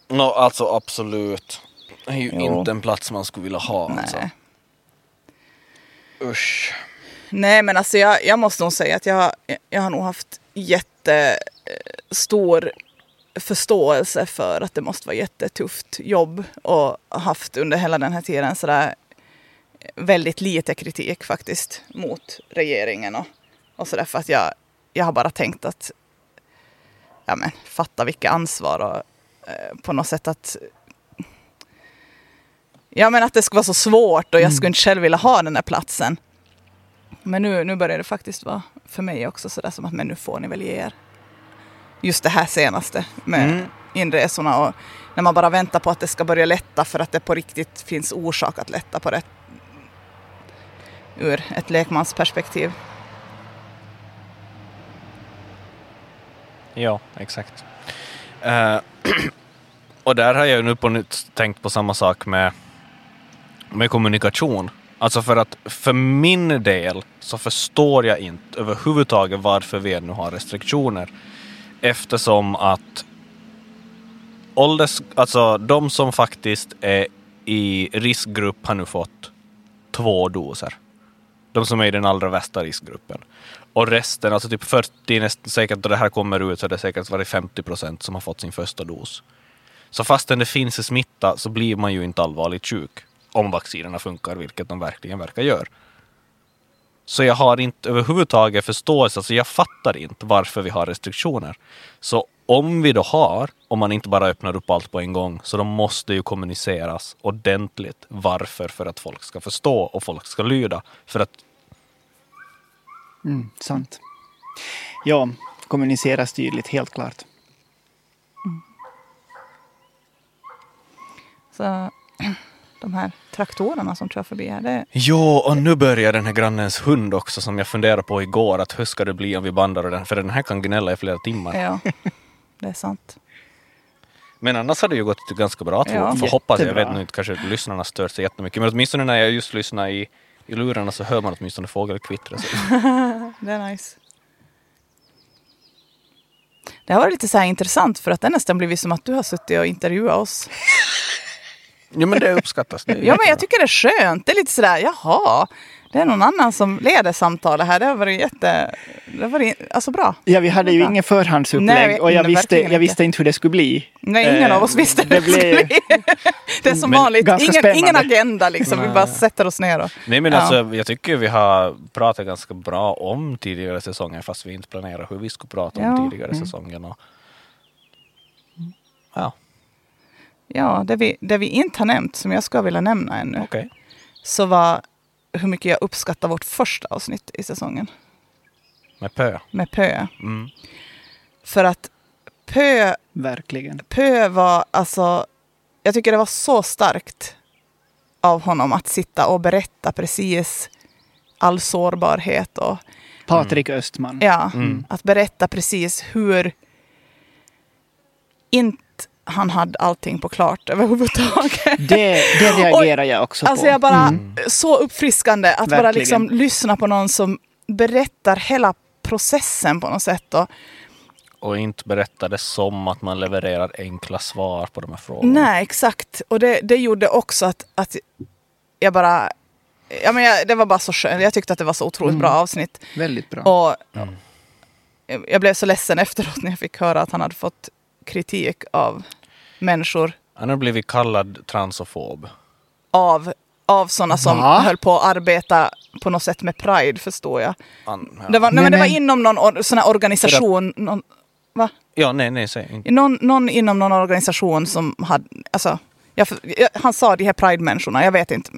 Nå, alltså absolut. Det är ju Jo. inte en plats man skulle vilja ha. Alltså. Usch. Nej men alltså jag, jag måste nog säga att jag, jag har nog haft jättestor eh, förståelse för att det måste vara jättetufft jobb och haft under hela den här tiden sådär eh, väldigt lite kritik faktiskt mot regeringen och, och sådär för att jag, jag har bara tänkt att ja men fatta vilket ansvar och eh, på något sätt att ja men att det skulle vara så svårt och jag skulle inte själv vilja ha den här platsen. Men nu, nu börjar det faktiskt vara för mig också sådär som att men nu får ni väl ge er. Just det här senaste med Mm. inresorna och när man bara väntar på att det ska börja lätta för att det på riktigt finns orsak att lätta på det. Ur ett lekmansperspektiv. Ja, exakt. Eh, Och där har jag ju nu på nytt tänkt på samma sak med, med kommunikation. Alltså för att för min del så förstår jag inte överhuvudtaget varför vi ännu har restriktioner. Eftersom att ålders, alltså de som faktiskt är i riskgrupp har nu fått två doser. De som är i den allra värsta riskgruppen. Och resten, alltså typ 40, nästan säkert då det här kommer ut så är det säkert varit 50 procent som har fått sin första dos. Så fastän det finns smitta så blir man ju inte allvarligt sjuk om vaccinerna funkar, vilket de verkligen verkar göra. Så jag har inte överhuvudtaget förståelse, alltså jag fattar inte varför vi har restriktioner. Så om vi då har, om man inte bara öppnar upp allt på en gång, så då måste ju kommuniceras ordentligt varför, för att folk ska förstå och folk ska lyda. För att Mm, sant. Ja, kommuniceras tydligt, helt klart. Så de här traktorerna som kör förbi här, det, Jo, och nu börjar den här grannens hund också som jag funderade på igår att hur ska det bli om vi bandar den? För den här kan gnälla i flera timmar. ja, det är sant. Men annars har det ju gått ganska bra tror Ja. jag. Får hoppas, jag vet inte, kanske lyssnarna stör sig jättemycket. Men åtminstone när jag just lyssnar i, i lurarna så hör man åtminstone fågelkvittret. Det är nice. Det har varit lite så här intressant för att det nästan blivit som att du har suttit och intervjuat oss. Jo men det uppskattas. Det Ja men jag tycker det är skönt. Det är lite sådär, jaha, det är någon annan som leder samtalet här. Det har varit jätte, det har varit alltså bra. Ja, vi hade ju Bra. inget förhandsupplägg Nej, och jag visste, jag visste inte hur det skulle bli. Nej, ingen Eh, av oss visste det det, skulle bli. Det är som Men vanligt, ganska ingen, spännande. ingen agenda liksom. Vi Nej. bara sätter oss ner och... Nej men Ja. alltså jag tycker vi har pratat ganska bra om tidigare säsonger fast vi inte planerar hur vi skulle prata om Ja. tidigare säsongen. Och... Ja, Ja, det vi, det vi inte har nämnt, som jag ska vilja nämna ännu, okej. så var hur mycket jag uppskattar vårt första avsnitt i säsongen Med pö. med Pö. Mm. För att Pö, Verkligen. Pö var alltså, jag tycker det var så starkt av honom att sitta och berätta precis all sårbarhet och Patrik Östman. ja, Mm. att berätta precis hur inte han hade allting på klart överhuvudtaget. Det, det reagerar jag också Alltså på. jag bara, Mm. så uppfriskande att bara Verkligen. liksom lyssna på någon som berättar hela processen på något sätt. Och, Och inte berätta det som att man levererar enkla svar på de här frågorna. nej, exakt. Och det, det gjorde också att, att jag bara, ja men jag, det var bara så skönt. Jag tyckte att det var så otroligt Mm. bra avsnitt. Väldigt bra. Och Mm. jag- jag blev så ledsen efteråt när jag fick höra att han hade fått kritik av människor, Han har blivit kallad transofob. av, av sådana som Va? höll på att arbeta på något sätt med Pride, förstår jag. Han, ja. Det var, nej, Nej, men det var inom någon or, sån här organisation. Någon, va? ja, nej, nej, säg inte. Någon, någon inom någon organisation som hade... Alltså, jag, jag, han sa de här Pride-människorna, jag vet inte.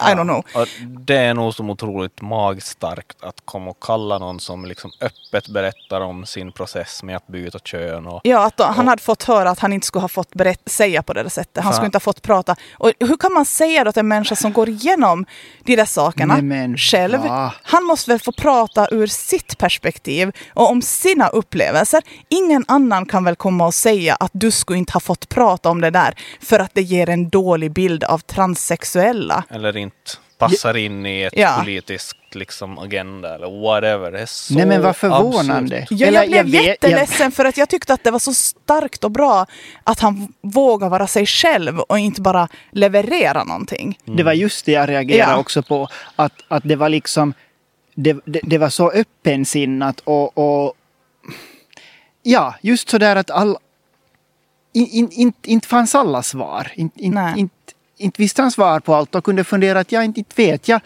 I don't know. Och det är nog som otroligt magstarkt att komma och kalla någon som liksom öppet berättar om sin process med att byta kön. Och, Ja, att då, han Och- hade fått höra att han inte skulle ha fått berätt, säga på det där sättet. Han skulle inte ha fått prata. Och hur kan man säga då till en människa som går igenom de där sakerna Nej, men själv? va? Han måste väl få prata ur sitt perspektiv och om sina upplevelser. Ingen annan kan väl komma och säga att du skulle inte ha fått prata om det där för att det ger en dålig bild av transsexuella. eller inte passar in i ett Ja. politiskt liksom, agenda eller whatever. Det är så Nej men vad förvånande. absurt. Ja, jag blev vet- jätteledsen för att jag tyckte att det var så starkt och bra att han vågar vara sig själv och inte bara leverera någonting. Det var just det jag reagerade Ja. också på. Att, att det var liksom... Det, det, det var så öppensinnat och, och... Ja, just så där att all... in- in- Inte in, fanns alla svar. Inte in, Nej. in, inte visste han svar på allt och kunde fundera att jag inte, inte vet jag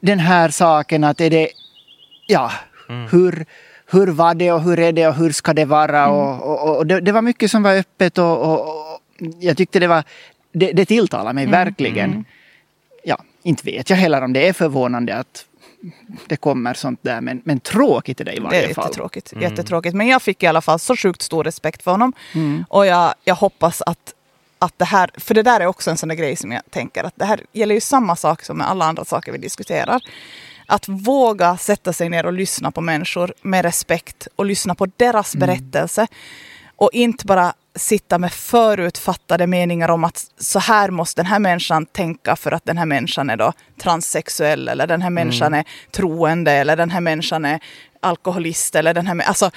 den här saken att är det... Ja, hur, hur var det och hur är det och hur ska det vara? Och, och, och det, det var mycket som var öppet och, och, jag tyckte det var... Det, det tilltalade mig verkligen. Ja, inte vet jag heller om det är förvånande att det kommer sånt där, men, men tråkigt är det i Det varje är fall. jättetråkigt, jättetråkigt. Men jag fick i alla fall så sjukt stor respekt för honom. Mm. Och jag, jag hoppas att, att det här, för det där är också en sån där grej som jag tänker att det här gäller ju samma sak som med alla andra saker vi diskuterar. Att våga sätta sig ner och lyssna på människor med respekt och lyssna på deras Mm. berättelse. Och inte bara sitta med förutfattade meningar om att så här måste den här människan tänka för att den här människan är då transsexuell eller den här människan är troende eller den här människan är alkoholist eller den här alltså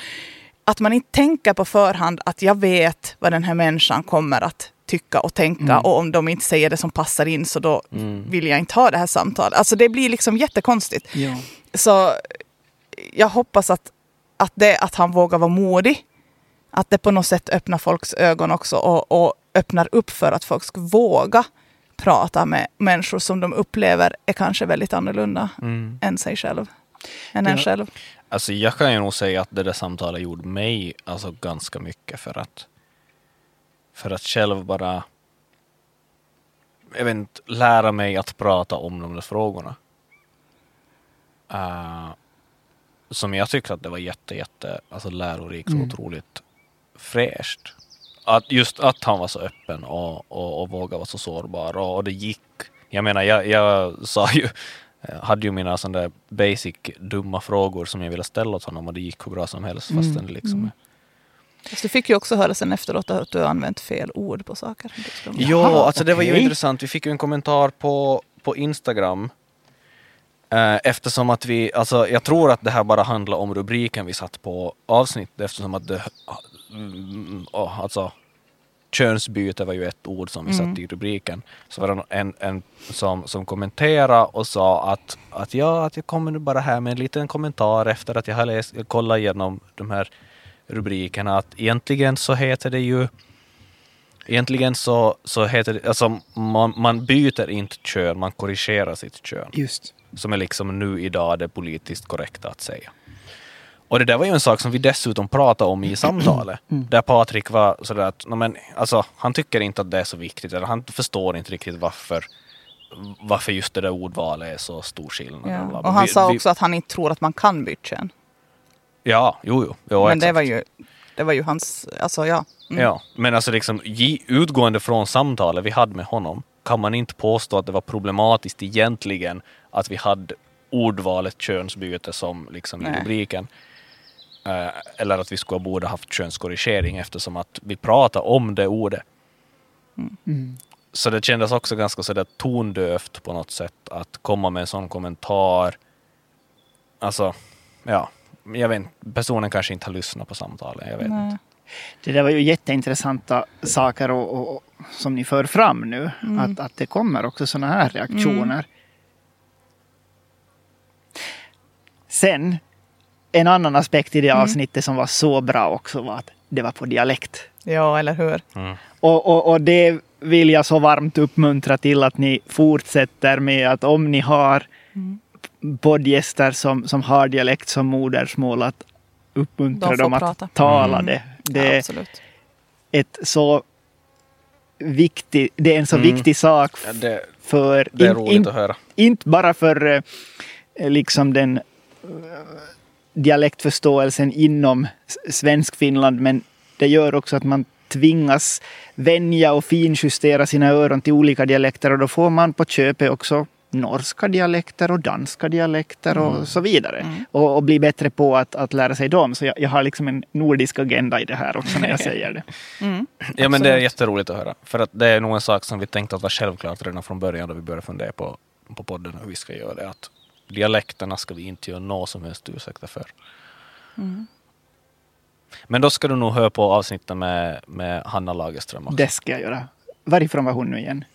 att man inte tänker på förhand att jag vet vad den här människan kommer att tycka och tänka och om de inte säger det som passar in så då vill jag inte ha det här samtalet. Alltså det blir liksom jättekonstigt. Ja. Så jag hoppas att, att, det, att han vågar vara modig, att det på något sätt öppnar folks ögon också och, och öppnar upp för att folk ska våga prata med människor som de upplever är kanske väldigt annorlunda än sig själv. Än en Ja. själv. Alltså jag kan ju nog säga att det där samtalet gjorde mig alltså ganska mycket för att för att själv bara jag vet inte, lära mig att prata om de där frågorna. Uh, som jag tycker att det var jätte, jätte alltså lärorikt och Mm. otroligt fräscht. Att just att han var så öppen och, och, och vågade vara så sårbar och, och det gick. Jag menar, jag, jag sa ju, jag hade ju mina sådana där basic dumma frågor som jag ville ställa åt honom och det gick hur bra som helst fastän det liksom Mm. Fast du fick ju också höra sen efteråt att du har använt fel ord på saker. Ja, Jaha, alltså det var ju intressant. Vi fick ju en kommentar på, på Instagram. Eh, eftersom att vi, alltså jag tror att det här bara handlar om rubriken vi satt på avsnittet eftersom att det, mm, oh, alltså könsbyte var ju ett ord som vi Mm. satte i rubriken. Så var det en, en som, som kommenterade och sa att, att ja, att jag kommer nu bara här med en liten kommentar efter att jag har läst, kollat igenom de här rubrikerna att egentligen så heter det ju Egentligen så, så heter det, alltså man, man byter inte kön, man korrigerar sitt kön. Just. Som är liksom nu idag det politiskt korrekta att säga. Och det där var ju en sak som vi dessutom pratade om i samtalet. Där Patrik var sådär att, "Nå men, alltså, han tycker inte att det är så viktigt, eller han förstår inte riktigt varför, varför just det där ordvalet är så stor skillnad. Ja. Och han Vi- sa vi- också att han inte tror att man kan byta kön. Ja, jo, jo. jo Men det var, ju, det var ju hans, alltså ja. Mm. Ja, men alltså liksom utgående från samtalet vi hade med honom kan man inte påstå att det var problematiskt egentligen att vi hade ordvalet könsbyte som liksom i rubriken. Eh, eller att vi skulle borde haft könskorrigering eftersom att vi pratar om det ordet. Mm. Så det kändes också ganska sådär tondövt på något sätt att komma med en sån kommentar. Alltså, ja, jag vet personen kanske inte har lyssnat på samtalet, jag vet Nej. inte. Det där var ju jätteintressanta saker och, och, som ni för fram nu. Att, att det kommer också sådana här reaktioner. Sen, en annan aspekt i det avsnittet som var så bra också var att det var på dialekt. Ja, eller hur? Mm. Och, och, och det vill jag så varmt uppmuntra till att ni fortsätter med att om ni har poddgäster som, som har dialekt som modersmål att uppmuntra De dem att prata. tala Mm. det. Det ja, är ett så viktig, det är en så Mm. viktig sak Ja, det, för det är in- roligt in- att höra. inte bara för eh, liksom den eh, dialektförståelsen inom Svensk-Finland, men det gör också att man tvingas vänja och finjustera sina öron till olika dialekter och då får man på köpet också norska dialekter och danska dialekter och så vidare. Och, och bli bättre på att, att lära sig dem. Så jag, jag har liksom en nordisk agenda i det här också när jag säger det. Mm. Ja men det är jätteroligt att höra. För att det är nog en sak som vi tänkte att var självklart redan från början då vi började fundera på, på podden hur vi ska göra det. Att dialekterna ska vi inte göra något som helst ursäkter för. Mm. Men då ska du nog höra på avsnittet med, med Hanna Lagerström också. Det ska jag göra. Varifrån var hon nu igen?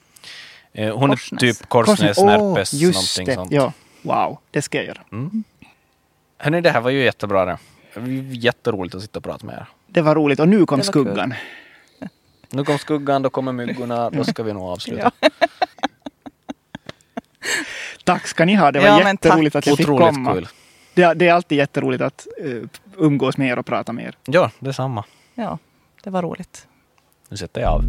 Eh, Hon Korsnäs. är typ Korsnäs, Åh, Närpes, just någonting det. sånt. Ja, wow, det ska jag göra. Mm. Hörni, det här var ju jättebra det. Jätteroligt att sitta och prata med er. Det var roligt och nu kom skuggan. Nu kom skuggan, då kommer myggorna, då ska vi nog avsluta. Ja. Tack ska ni ha, det var Ja, jätteroligt att jag fick Otroligt komma. kul. Det, det är alltid jätteroligt att uh, umgås med er och prata med er. Ja, detsamma. ja, det var roligt. Nu sätter jag av.